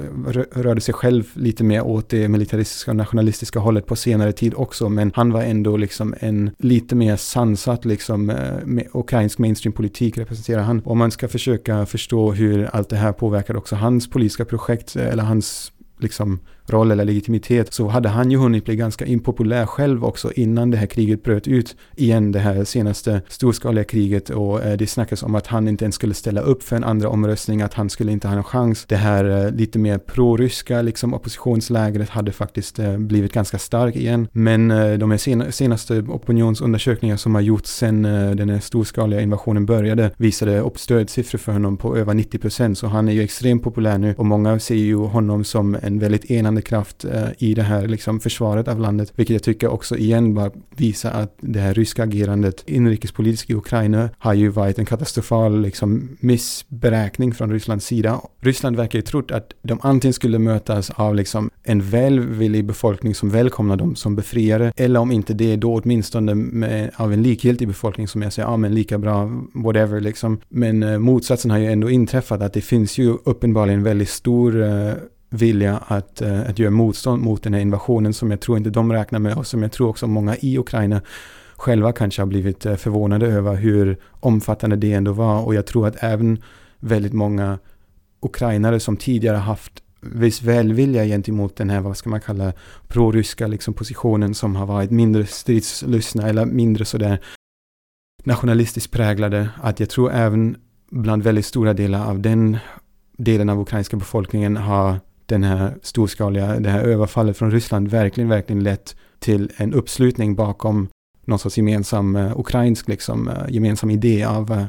rörde sig själv lite mer åt det militaristiska och nationalistiska hållet på senare tid också. Men han var ändå liksom en lite mer sansat liksom eh, med ukrainsk mainstream-politik representerar han. Om man ska försöka förstå hur allt det här påverkar också hans politiska projekt eh, eller hans liksom roll eller legitimitet så hade han ju hunnit bli ganska impopulär själv också innan det här kriget bröt ut igen, det här senaste storskaliga kriget och eh, det snackas om att han inte ens skulle ställa upp för en andra omröstning, att han skulle inte ha en chans. Det här eh, lite mer proryska liksom oppositionslägret hade faktiskt eh, blivit ganska stark igen. Men de här senaste opinionsundersökningar som har gjorts sedan den här storskaliga invasionen började visade upp stödsiffror för honom på över 90 procent, så han är ju extremt populär nu och många ser ju honom som en väldigt enande bärande kraft eh, i det här liksom, försvaret av landet. Vilket jag tycker också igen bara visar att det här ryska agerandet inrikespolitiskt i Ukraina har ju varit en katastrofal liksom, missberäkning från Rysslands sida. Ryssland verkar ju trott att de antingen skulle mötas av liksom, en välvillig befolkning som välkomnar dem som befriare eller om inte det då åtminstone med, av en likgiltig befolkning som jag säger, ja men lika bra, whatever liksom. Men eh, motsatsen har ju ändå inträffat att det finns ju uppenbarligen väldigt stor eh, vilja att, uh, att göra motstånd mot den här invasionen som jag tror inte de räknar med och som jag tror också många i Ukraina själva kanske har blivit uh, förvånade över hur omfattande det ändå var. Och jag tror att även väldigt många ukrainare som tidigare haft viss välvilja gentemot den här, vad ska man kalla, proryska liksom positionen som har varit mindre stridslystna eller mindre sådär nationalistiskt präglade, att jag tror även bland väldigt stora delar av den delen av ukrainska befolkningen har den här storskaliga, det här överfallet från Ryssland verkligen, verkligen lett till en uppslutning bakom någon sorts gemensam uh, ukrainsk liksom, uh, gemensam idé av uh,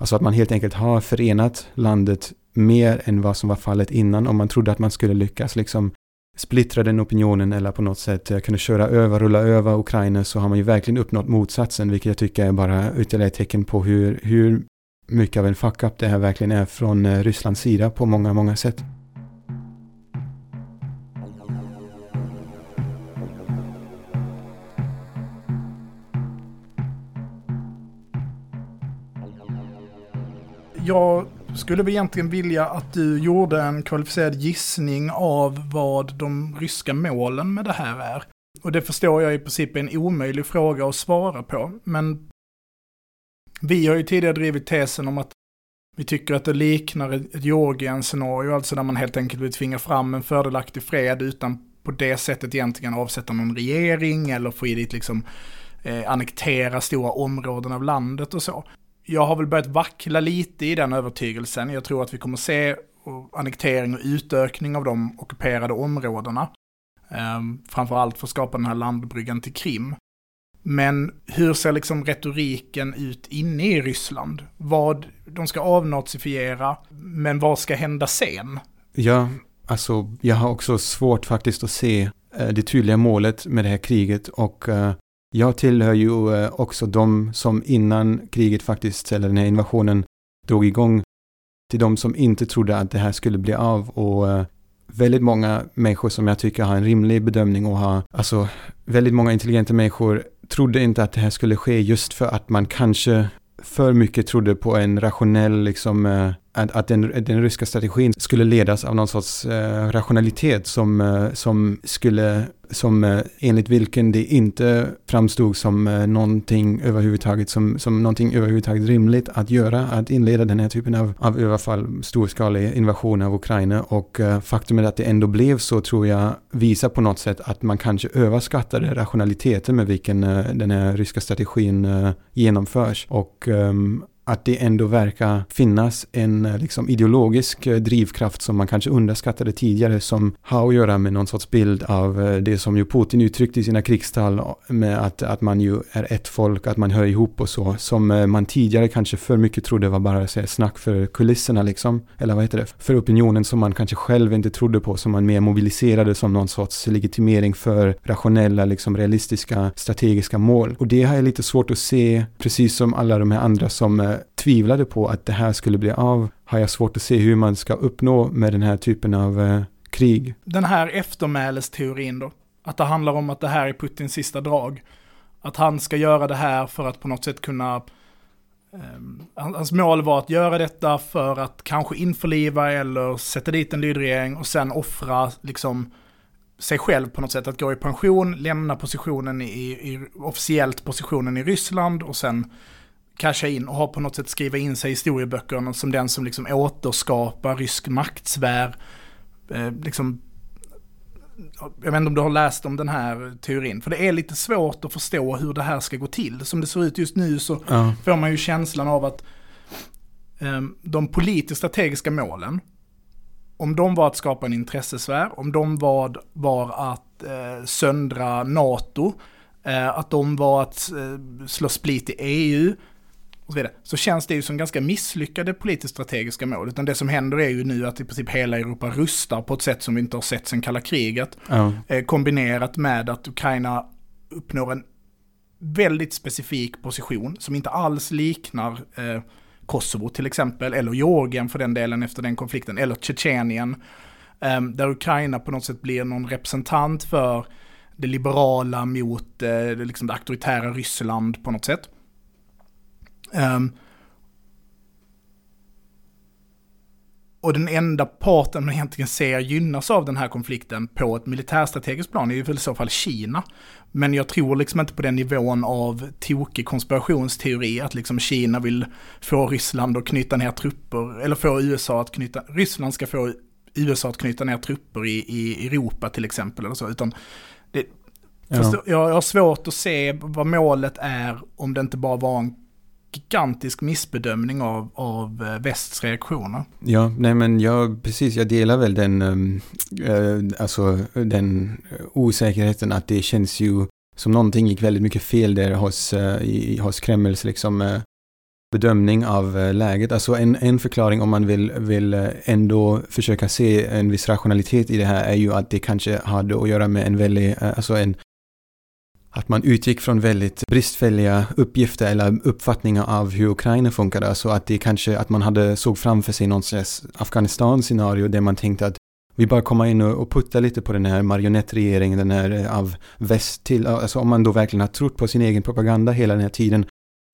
alltså att man helt enkelt har förenat landet mer än vad som var fallet innan om man trodde att man skulle lyckas liksom splittra den opinionen eller på något sätt kunna köra över, rulla över Ukraina så har man ju verkligen uppnått motsatsen vilket jag tycker är bara ytterligare ett tecken på hur, hur mycket av en fuck-up det här verkligen är från Rysslands sida på många, många sätt. Jag skulle egentligen vilja att du gjorde en kvalificerad gissning av vad de ryska målen med det här är. Och det förstår jag i princip är en omöjlig fråga att svara på. Men vi har ju tidigare drivit tesen om att vi tycker att det liknar ett Georgien-scenario, alltså där man helt enkelt vill tvinga fram en fördelaktig fred utan på det sättet egentligen avsätta någon regering eller få i dit liksom eh, annektera stora områden av landet och så jag har väl börjat vackla lite i den övertygelsen. Jag tror att vi kommer se annektering och utökning av de ockuperade områdena. Um, framförallt för att skapa den här landbryggan till Krim. Men hur ser liksom retoriken ut inne i Ryssland? Vad de ska avnazifiera, men vad ska hända sen? Ja, alltså jag har också svårt faktiskt att se eh, det tydliga målet med det här kriget och eh, jag tillhör ju eh, också de som innan kriget faktiskt, eller den här invasionen, drog igång till de som inte trodde att det här skulle bli av. Och eh, väldigt många människor som jag tycker har en rimlig bedömning och har, alltså väldigt många intelligenta människor trodde inte att det här skulle ske just för att man kanske för mycket trodde på en rationell liksom eh, att, att den, den ryska strategin skulle ledas av någon sorts eh, rationalitet som, eh, som skulle, som eh, enligt vilken det inte framstod som eh, någonting överhuvudtaget, som, som någonting överhuvudtaget rimligt att göra, att inleda den här typen av, av överfall, storskalig invasion av Ukraina. Och eh, faktumet att det ändå blev så tror jag visar på något sätt att man kanske överskattade rationaliteten med vilken eh, den här ryska strategin eh, genomförs. Och ehm, att det ändå verkar finnas en eh, liksom, ideologisk eh, drivkraft som man kanske underskattade tidigare som har att göra med någon sorts bild av eh, det som ju Putin uttryckte i sina krigstal med att, att man ju är ett folk, att man hör ihop och så, som man tidigare kanske för mycket trodde var bara så här, snack för kulisserna liksom, eller vad heter det, för opinionen som man kanske själv inte trodde på, som man mer mobiliserade som någon sorts legitimering för rationella, liksom realistiska, strategiska mål. Och det har jag lite svårt att se, precis som alla de här andra som tvivlade på att det här skulle bli av har jag svårt att se hur man ska uppnå med den här typen av eh, krig. Den här eftermälesteorin då? Att det handlar om att det här är Putins sista drag. Att han ska göra det här för att på något sätt kunna ehm, Hans mål var att göra detta för att kanske införliva eller sätta dit en lydregering och sen offra liksom sig själv på något sätt. Att gå i pension, lämna positionen i, i officiellt positionen i Ryssland och sen casha in och har på något sätt skriva in sig i historieböckerna som den som liksom återskapar rysk maktsfär. Eh, liksom, jag vet inte om du har läst om den här teorin, för det är lite svårt att förstå hur det här ska gå till. Som det ser ut just nu så ja. får man ju känslan av att eh, de politiskt strategiska målen, om de var att skapa en intressesfär, om de var, var att eh, söndra NATO, eh, att de var att eh, slå split i EU, och så vidare, så känns det ju som ganska misslyckade politiskt strategiska mål. Utan det som händer är ju nu att i princip hela Europa rustar på ett sätt som vi inte har sett sedan kalla kriget. Ja. Eh, kombinerat med att Ukraina uppnår en väldigt specifik position som inte alls liknar eh, Kosovo till exempel, eller Georgien för den delen efter den konflikten, eller Tjetjenien. Eh, där Ukraina på något sätt blir någon representant för det liberala mot eh, liksom det auktoritära Ryssland på något sätt. Um, och den enda parten man egentligen ser gynnas av den här konflikten på ett militärstrategiskt plan är ju väl i så fall Kina. Men jag tror liksom inte på den nivån av tokig konspirationsteori att liksom Kina vill få Ryssland att knyta ner trupper, eller få USA att knyta, Ryssland ska få USA att knyta ner trupper i, i Europa till exempel eller så, utan det, ja. jag har svårt att se vad målet är om det inte bara var en gigantisk missbedömning av, av eh, västs reaktioner. Ja, nej men jag, precis, jag delar väl den, äh, alltså den osäkerheten att det känns ju som någonting gick väldigt mycket fel där hos, äh, i, hos Kremls liksom äh, bedömning av läget. Alltså en, en förklaring om man vill, vill ändå försöka se en viss rationalitet i det här är ju att det kanske hade att göra med en väldigt, alltså en att man utgick från väldigt bristfälliga uppgifter eller uppfattningar av hur Ukraina funkade. Så att det kanske, att man hade såg framför sig någon slags Afghanistan-scenario där man tänkte att vi bara kommer in och, puttar lite på den här marionettregeringen, den här eh, av väst till, alltså om man då verkligen har trott på sin egen propaganda hela den här tiden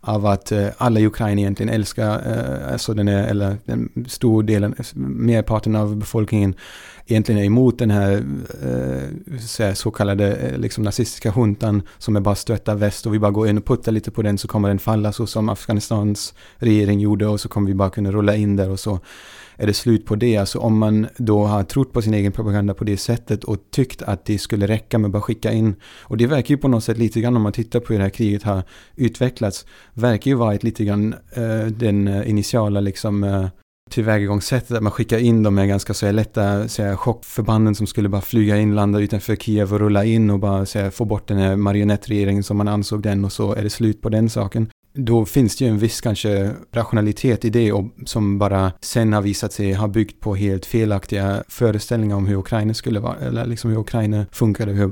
av att eh, alla i Ukraina egentligen älskar, eh, alltså den är, eller den stor delen, eh, merparten av befolkningen egentligen är emot den här uh, så kallade liksom nazistiska huntan som är bara stöttar väst. Och vi bara går in och puttar lite på den så kommer den falla så som Afghanistans regering gjorde och så kommer vi bara kunna rulla in där och så är det slut på det. Alltså om man då har trott på sin egen propaganda på det sättet och tyckt att det skulle räcka med att bara skicka in. Och det verkar ju på något sätt lite grann om man tittar på hur det här kriget har utvecklats. Verkar ju vara ett lite grann eh, den eh, initiala liksom eh, tillvägagångssättet att man skickar in de här ganska så här, lätta så här, chockförbanden som skulle bara flyga in, landa utanför Kiev och rulla in och bara så här, få bort den här marionettregeringen som man ansåg den och så är det slut på den saken då finns det ju en viss kanske rationalitet i det och som bara sen har visat sig ha byggt på helt felaktiga föreställningar om hur Ukraina skulle vara, eller liksom hur Ukraina funkade, hur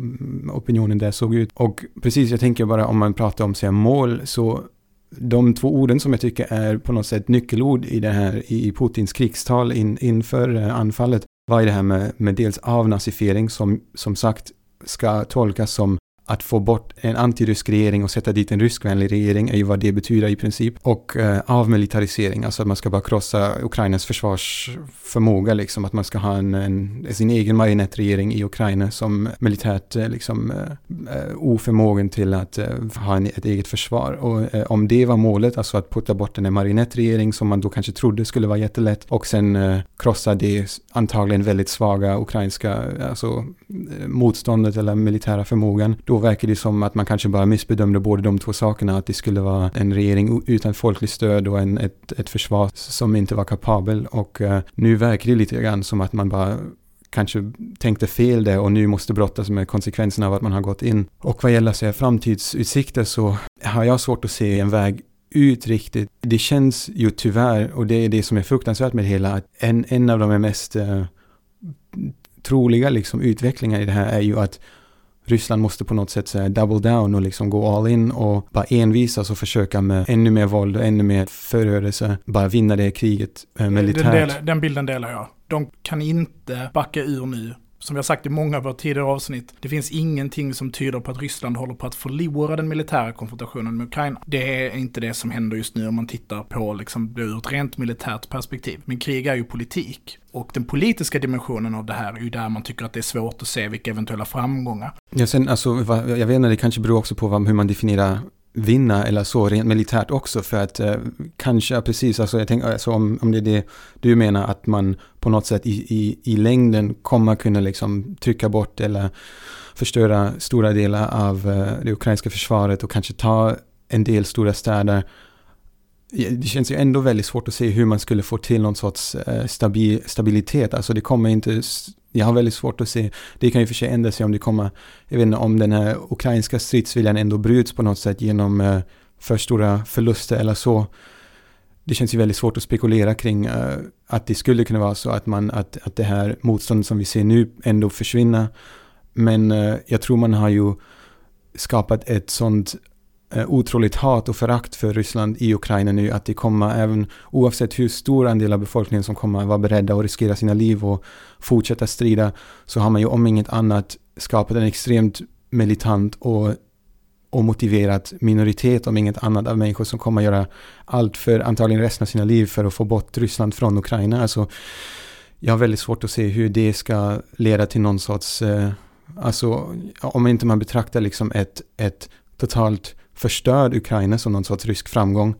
opinionen där såg ut. Och precis, jag tänker bara om man pratar om sig mål så de två orden som jag tycker är på något sätt nyckelord i det här i Putins krigstal in, inför eh, anfallet var ju det här med, med dels avnazifiering som som sagt ska tolkas som att få bort en antirysk regering och sätta dit en ryskvänlig regering är ju vad det betyder i princip. Och eh, avmilitarisering, alltså att man ska bara krossa Ukrainas försvarsförmåga, liksom att man ska ha en, en sin egen marionettregering i Ukraina som militärt eh, liksom eh, eh oförmågen till att eh, ha en, ett eget försvar. Och eh, om det var målet, alltså att putta bort en marionettregering som man då kanske trodde skulle vara jättelätt och sen eh, krossa det antagligen väldigt svaga ukrainska alltså, motståndet eller militära förmågan, då verkar det som att man kanske bara missbedömde båda de två sakerna. Att det skulle vara en regering utan folkligt stöd och en, ett, ett försvar som inte var kapabel. Och uh, nu verkar det lite grann som att man bara kanske tänkte fel där och nu måste brottas med konsekvenserna av att man har gått in. Och vad gäller sig framtidsutsikter så har jag svårt att se en väg ut riktigt. Det känns ju tyvärr, och det är det som är fruktansvärt med det hela, att en, en av de mest uh, troliga liksom, utvecklingar i det här är ju att Ryssland måste på något sätt säga double down och liksom gå all in och bara envisas och försöka med ännu mer våld och ännu mer förödelse bara vinna det kriget eh, militärt. Den, del, den bilden delar jag. De kan inte backa ur nu som vi har sagt i många av våra tidigare avsnitt, det finns ingenting som tyder på att Ryssland håller på att förlora den militära konfrontationen med Ukraina. Det är inte det som händer just nu om man tittar på liksom, det ur ett rent militärt perspektiv. Men krig är ju politik. Och den politiska dimensionen av det här är ju där man tycker att det är svårt att se vilka eventuella framgångar. Ja, sen alltså, jag vet inte, det kanske beror också på hur man definierar vinna eller så rent militärt också för att eh, kanske, precis, alltså jag tänker, alltså om, om det är det du menar att man på något sätt i, i, i längden kommer kunna liksom trycka bort eller förstöra stora delar av eh, det ukrainska försvaret och kanske ta en del stora städer. Det känns ju ändå väldigt svårt att se hur man skulle få till någon sorts eh, stabil, stabilitet. Alltså det kommer inte jag har väldigt svårt att se, det kan ju för sig ändra sig om det kommer, jag vet inte om den här ukrainska stridsviljan ändå bryts på något sätt genom eh, för stora förluster eller så. Det känns ju väldigt svårt att spekulera kring eh, att det skulle kunna vara så att, man, att, att det här motståndet som vi ser nu ändå försvinner. Men jag tror man har ju skapat ett sånt Eh, otroligt hat och förakt för Ryssland i Ukraina nu att det kommer även oavsett hur stor andel av befolkningen som kommer vara beredda att riskera sina liv och fortsätta strida så har man ju om inget annat skapat en extremt militant och, och motiverat minoritet om inget annat av människor som kommer göra allt för antagligen resten av sina liv för att få bort Ryssland från Ukraina. Alltså, jag har väldigt svårt att se hur det ska leda till någon sorts, eh, alltså om inte man betraktar liksom ett, ett totalt förstörd Ukraina som någon sorts rysk framgång.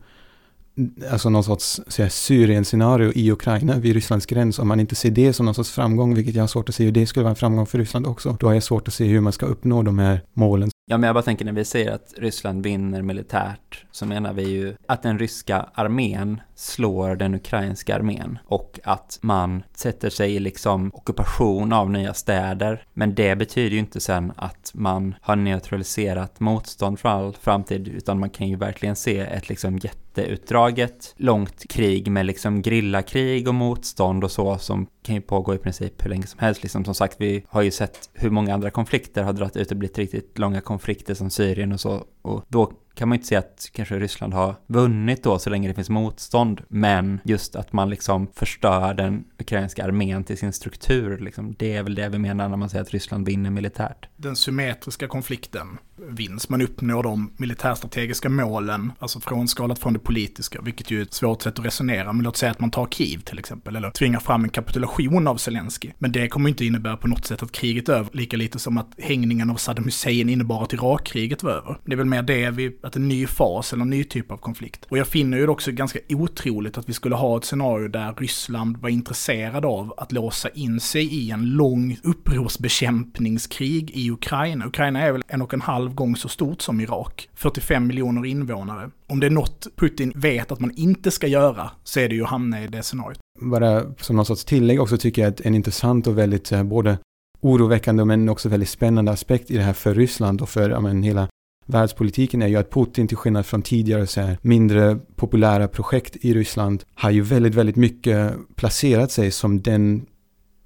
Alltså någon sorts Syrien-scenario i Ukraina vid Rysslands gräns. Om man inte ser det som någon sorts framgång, vilket jag har svårt att se hur det skulle vara en framgång för Ryssland också, då har jag svårt att se hur man ska uppnå de här målen. Ja, men jag bara tänker när vi säger att Ryssland vinner militärt så menar vi ju att den ryska armén slår den ukrainska armén och att man sätter sig i liksom ockupation av nya städer. Men det betyder ju inte sen att man har neutraliserat motstånd för all framtid, utan man kan ju verkligen se ett liksom jätteutdraget, långt krig med liksom grillakrig och motstånd och så som kan ju pågå i princip hur länge som helst. Liksom som sagt, vi har ju sett hur många andra konflikter har dragit ut och blivit riktigt långa konflikter konflikter som Syrien och så. Och då kan man inte säga att kanske Ryssland har vunnit då så länge det finns motstånd, men just att man liksom förstör den ukrainska armén till sin struktur, liksom, det är väl det vi menar när man säger att Ryssland vinner militärt. Den symmetriska konflikten vinns. Man uppnår de militärstrategiska målen, alltså frånskalat från det politiska, vilket ju är ett svårt sätt att resonera. Men låt säga att man tar Kiev till exempel, eller tvingar fram en kapitulation av Zelensky. Men det kommer inte innebära på något sätt att kriget är över, lika lite som att hängningen av Saddam Hussein innebar att Irakkriget var över. Det är väl mer det, vi, att en ny fas eller en ny typ av konflikt. Och jag finner ju det också ganska otroligt att vi skulle ha ett scenario där Ryssland var intresserad av att låsa in sig i en lång upprorsbekämpningskrig i Ukraina. Ukraina är väl en och en halv gång så stort som Irak. 45 miljoner invånare. Om det är något Putin vet att man inte ska göra så är det ju att hamna i det scenariot. Bara som någon sorts tillägg också tycker jag att en intressant och väldigt eh, både oroväckande men också väldigt spännande aspekt i det här för Ryssland och för ja, men, hela världspolitiken är ju att Putin till skillnad från tidigare så här, mindre populära projekt i Ryssland har ju väldigt, väldigt mycket placerat sig som den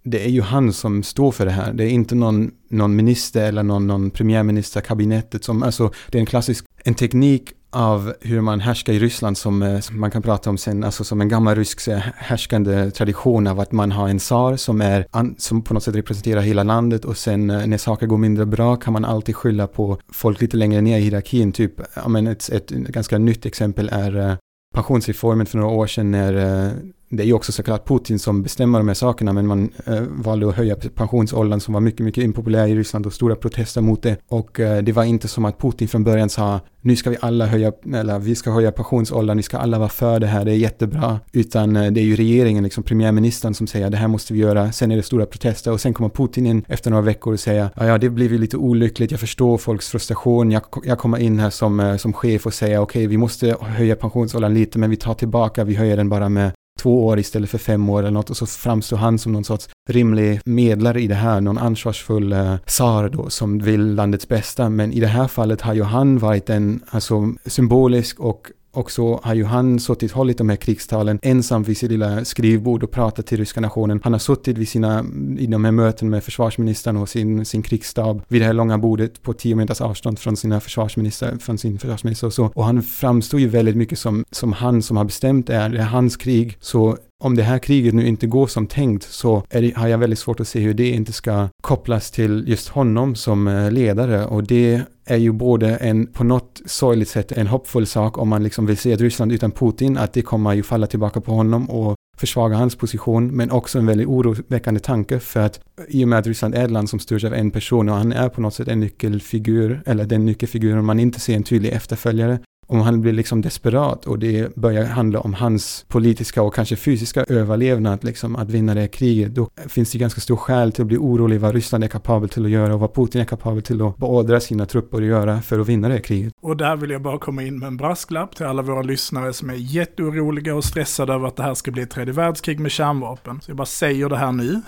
det är ju han som står för det här. Det är inte någon, någon minister eller någon, någon premiärminister, kabinettet som, alltså det är en klassisk, en teknik av hur man härskar i Ryssland som, eh, som, man kan prata om sen, alltså som en gammal rysk härskande tradition av att man har en tsar som, är, som på något sätt representerar hela landet och sen eh, när saker går mindre bra kan man alltid skylla på folk lite längre ner i hierarkin. Typ, ja, men ett, ett ganska nytt exempel är eh, pensionsreformen för några år sedan när eh, det är ju också såklart Putin som bestämmer de här sakerna, men man eh, valde att höja pensionsåldern som var mycket, mycket impopulär i Ryssland och stora protester mot det. Och eh, det var inte som att Putin från början sa nu ska vi alla höja, eller vi ska höja pensionsåldern, vi ska alla vara för det här, det är jättebra. Utan eh, det är ju regeringen, liksom premiärministern som säger det här måste vi göra. Sen är det stora protester och sen kommer Putin in efter några veckor och säger ja, ja det blir ju lite olyckligt, jag förstår folks frustration, jag, jag kommer in här som, eh, som chef och säger okej, okay, vi måste höja pensionsåldern lite, men vi tar tillbaka, vi höjer den bara med två år istället för fem år eller något och så framstår han som någon sorts rimlig medlare i det här, någon ansvarsfull eh, uh, tsar då som vill landets bästa. Men i det här fallet har ju han varit en alltså, symbolisk och och så har ju han suttit, hållit de här krigstalen ensam vid sitt lilla skrivbord och pratat till ryska nationen. Han har suttit vid sina, i de här möten med försvarsministern och sin, sin krigsstab vid det här långa bordet på tio meters avstånd från sina försvarsminister, från sin försvarsminister och så. Och han framstår ju väldigt mycket som, som han som har bestämt det här, det är hans krig. Så om det här kriget nu inte går som tänkt så det, har jag väldigt svårt att se hur det inte ska kopplas till just honom som eh, ledare. Och det är ju både en, på något sorgligt sätt, en hoppfull sak om man liksom vill se ett Ryssland utan Putin, att det kommer ju falla tillbaka på honom och försvaga hans position, men också en väldigt oroväckande tanke för att eh, i och med att Ryssland är ett land som styrs av en person och han är på något sätt en nyckelfigur, eller den nyckelfiguren man inte ser en tydlig efterföljare, om han blir liksom desperat och det börjar handla om hans politiska och kanske fysiska överlevnad, liksom att vinna det här kriget, då finns det ganska stor skäl till att bli orolig vad Ryssland är kapabel till att göra och vad Putin är kapabel till att beordra sina trupper att göra för att vinna det här kriget. Och där vill jag bara komma in med en brasklapp till alla våra lyssnare som är jätteoroliga och stressade över att det här ska bli ett tredje världskrig med kärnvapen. Så jag bara säger det här nu.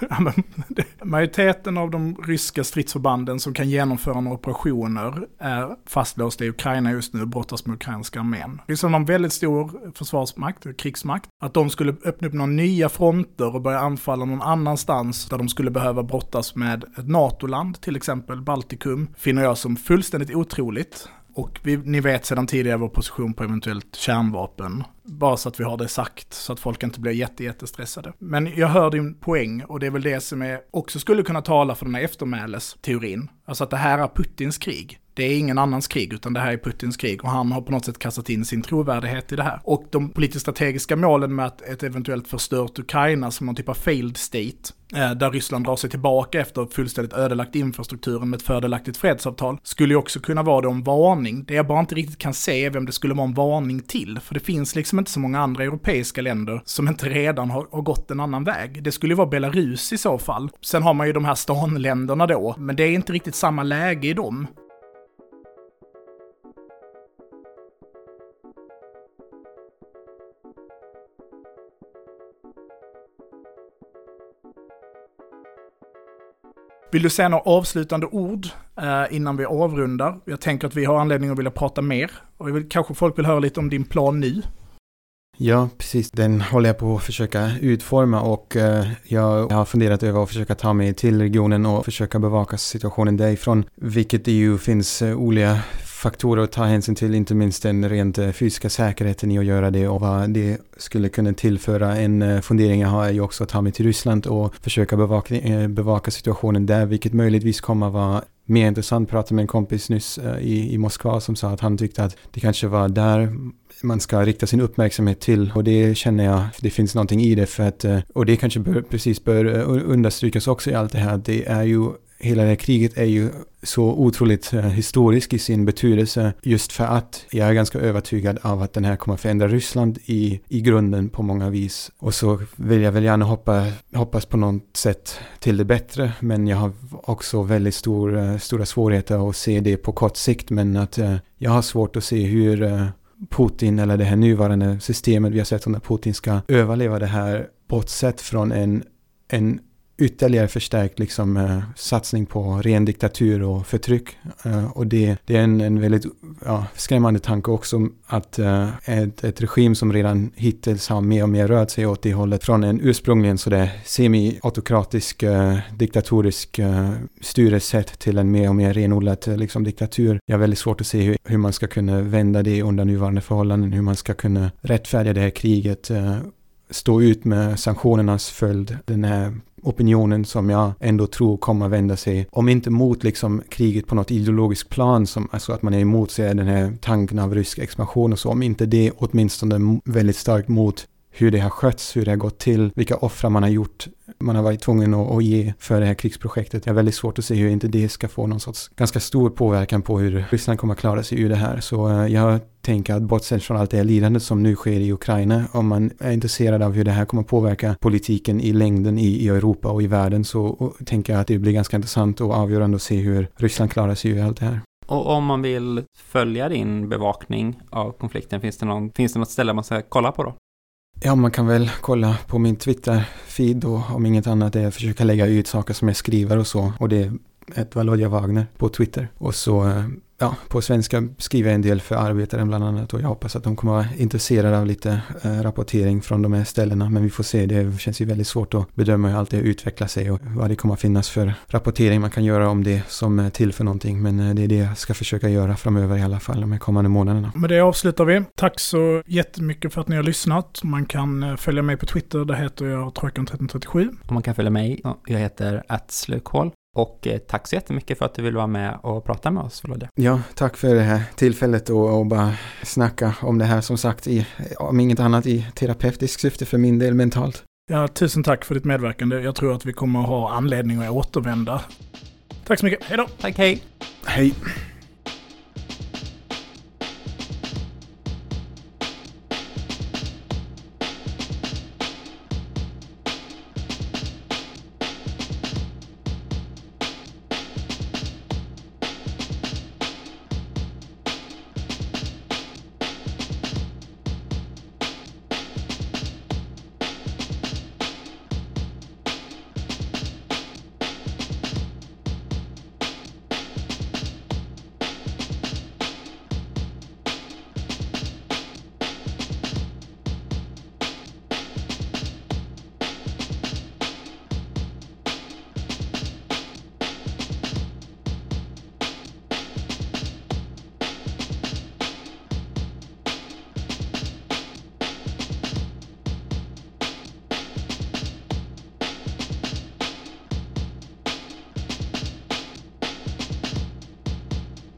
Majoriteten av de ryska stridsförbanden som kan genomföra några operationer är fastlåsta i Ukraina just nu och brottas med ukrainska armén. Ryssland har en väldigt stor försvarsmakt, krigsmakt. Att de skulle öppna upp några nya fronter och börja anfalla någon annanstans där de skulle behöva brottas med ett NATO-land, till exempel Baltikum, finner jag som fullständigt otroligt. Och vi, ni vet sedan tidigare vår position på eventuellt kärnvapen. Bara så att vi har det sagt, så att folk inte blir jätte, jättestressade. Men jag hör din poäng, och det är väl det som är, också skulle kunna tala för den här eftermälesteorin. Alltså att det här är Putins krig. Det är ingen annans krig, utan det här är Putins krig och han har på något sätt kastat in sin trovärdighet i det här. Och de politiskt strategiska målen med att ett eventuellt förstört Ukraina som någon typ av failed state, eh, där Ryssland drar sig tillbaka efter fullständigt ödelagt infrastrukturen med ett fördelaktigt fredsavtal, skulle ju också kunna vara det en varning. Det jag bara inte riktigt kan se är vem det skulle vara en varning till, för det finns liksom inte så många andra europeiska länder som inte redan har, har gått en annan väg. Det skulle ju vara Belarus i så fall. Sen har man ju de här stanländerna då, men det är inte riktigt samma läge i dem. Vill du säga några avslutande ord eh, innan vi avrundar? Jag tänker att vi har anledning att vilja prata mer. Och vill, kanske folk vill höra lite om din plan nu? Ja, precis. Den håller jag på att försöka utforma och eh, jag har funderat över att försöka ta mig till regionen och försöka bevaka situationen därifrån. Vilket det ju finns eh, olika faktorer att ta hänsyn till, inte minst den rent eh, fysiska säkerheten i att göra det och vad det skulle kunna tillföra. En eh, fundering jag har är ju också att ta mig till Ryssland och försöka bevaka, eh, bevaka situationen där, vilket möjligtvis kommer att vara mer intressant. Jag pratade med en kompis nyss i, i Moskva som sa att han tyckte att det kanske var där man ska rikta sin uppmärksamhet till och det känner jag, det finns någonting i det för att, och det kanske bör, precis bör understrykas också i allt det här, det är ju hela det här kriget är ju så otroligt eh, historisk i sin betydelse just för att jag är ganska övertygad av att den här kommer förändra Ryssland i, i grunden på många vis. Och så vill jag väl gärna hoppa, hoppas på något sätt till det bättre men jag har också väldigt stor, eh, stora svårigheter att se det på kort sikt men att eh, jag har svårt att se hur Putin eller det här nuvarande systemet vi har sett under Putin ska överleva det här bortsett från en, en ytterligare förstärkt liksom, eh, satsning på ren diktatur och förtryck. Eh, och det, det är en, en väldigt ja, skrämmande tanke också att eh, ett, ett regim som redan hittills har mer och mer rört sig åt det hållet från en ursprungligen sådär semi-autokratisk eh, diktatorisk eh, styrelsesätt till en mer och mer renodlad eh, liksom, diktatur. Jag har väldigt svårt att se hur, hur man ska kunna vända det under nuvarande förhållanden, hur man ska kunna rättfärdiga det här kriget eh, stå ut med sanktionernas följd, den här opinionen som jag ändå tror kommer vända sig, om inte mot liksom kriget på något ideologiskt plan, som, alltså att man är emot sig den här tanken av rysk expansion och så, om inte det åtminstone väldigt starkt mot hur det har skötts, hur det har gått till, vilka offra man har gjort, man har varit tvungen att, att ge för det här krigsprojektet. Det är väldigt svårt att se hur inte det ska få någon sorts ganska stor påverkan på hur Ryssland kommer att klara sig ur det här. Så eh, jag tänker att bortsett från allt det här lidandet som nu sker i Ukraina, om man är intresserad av hur det här kommer att påverka politiken i längden i, i Europa och i världen så tänker jag att det blir ganska intressant och avgörande att se hur Ryssland klarar sig ur allt det här. Och om man vill följa din bevakning av konflikten, finns det, någon, finns det något ställe man ska kolla på då? Ja, man kan väl kolla på min Twitter-feed och om inget annat är att försöka lägga ut saker som jag skriver och så. Och det är ett Valodja Wagner på Twitter. Och så eh, ja, på svenska skriver jag en del för Arbetaren bland annat och jag hoppas att de kommer vara intresserade av lite eh, rapportering från de här ställena. Men vi får se, det känns ju väldigt svårt att bedöma hur allt det utvecklar sig och vad det kommer att finnas för rapportering man kan göra om det som är till för någonting. Men eh, det är det jag ska försöka göra framöver i alla fall de här kommande månaderna. Med det avslutar vi. Tack så jättemycket för att ni har lyssnat. Man kan eh, följa mig på Twitter, där heter jag Trojkan1337. Och man kan följa mig, jag heter atslökhål. Och eh, tack så jättemycket för att du vill vara med och prata med oss, Volodja. Ja, tack för det här tillfället och, och bara snacka om det här som sagt, i, om inget annat i terapeutisk syfte för min del mentalt. Ja, tusen tack för ditt medverkande. Jag tror att vi kommer att ha anledning att återvända. Tack så mycket. Hej då! Tack, hej! Hej!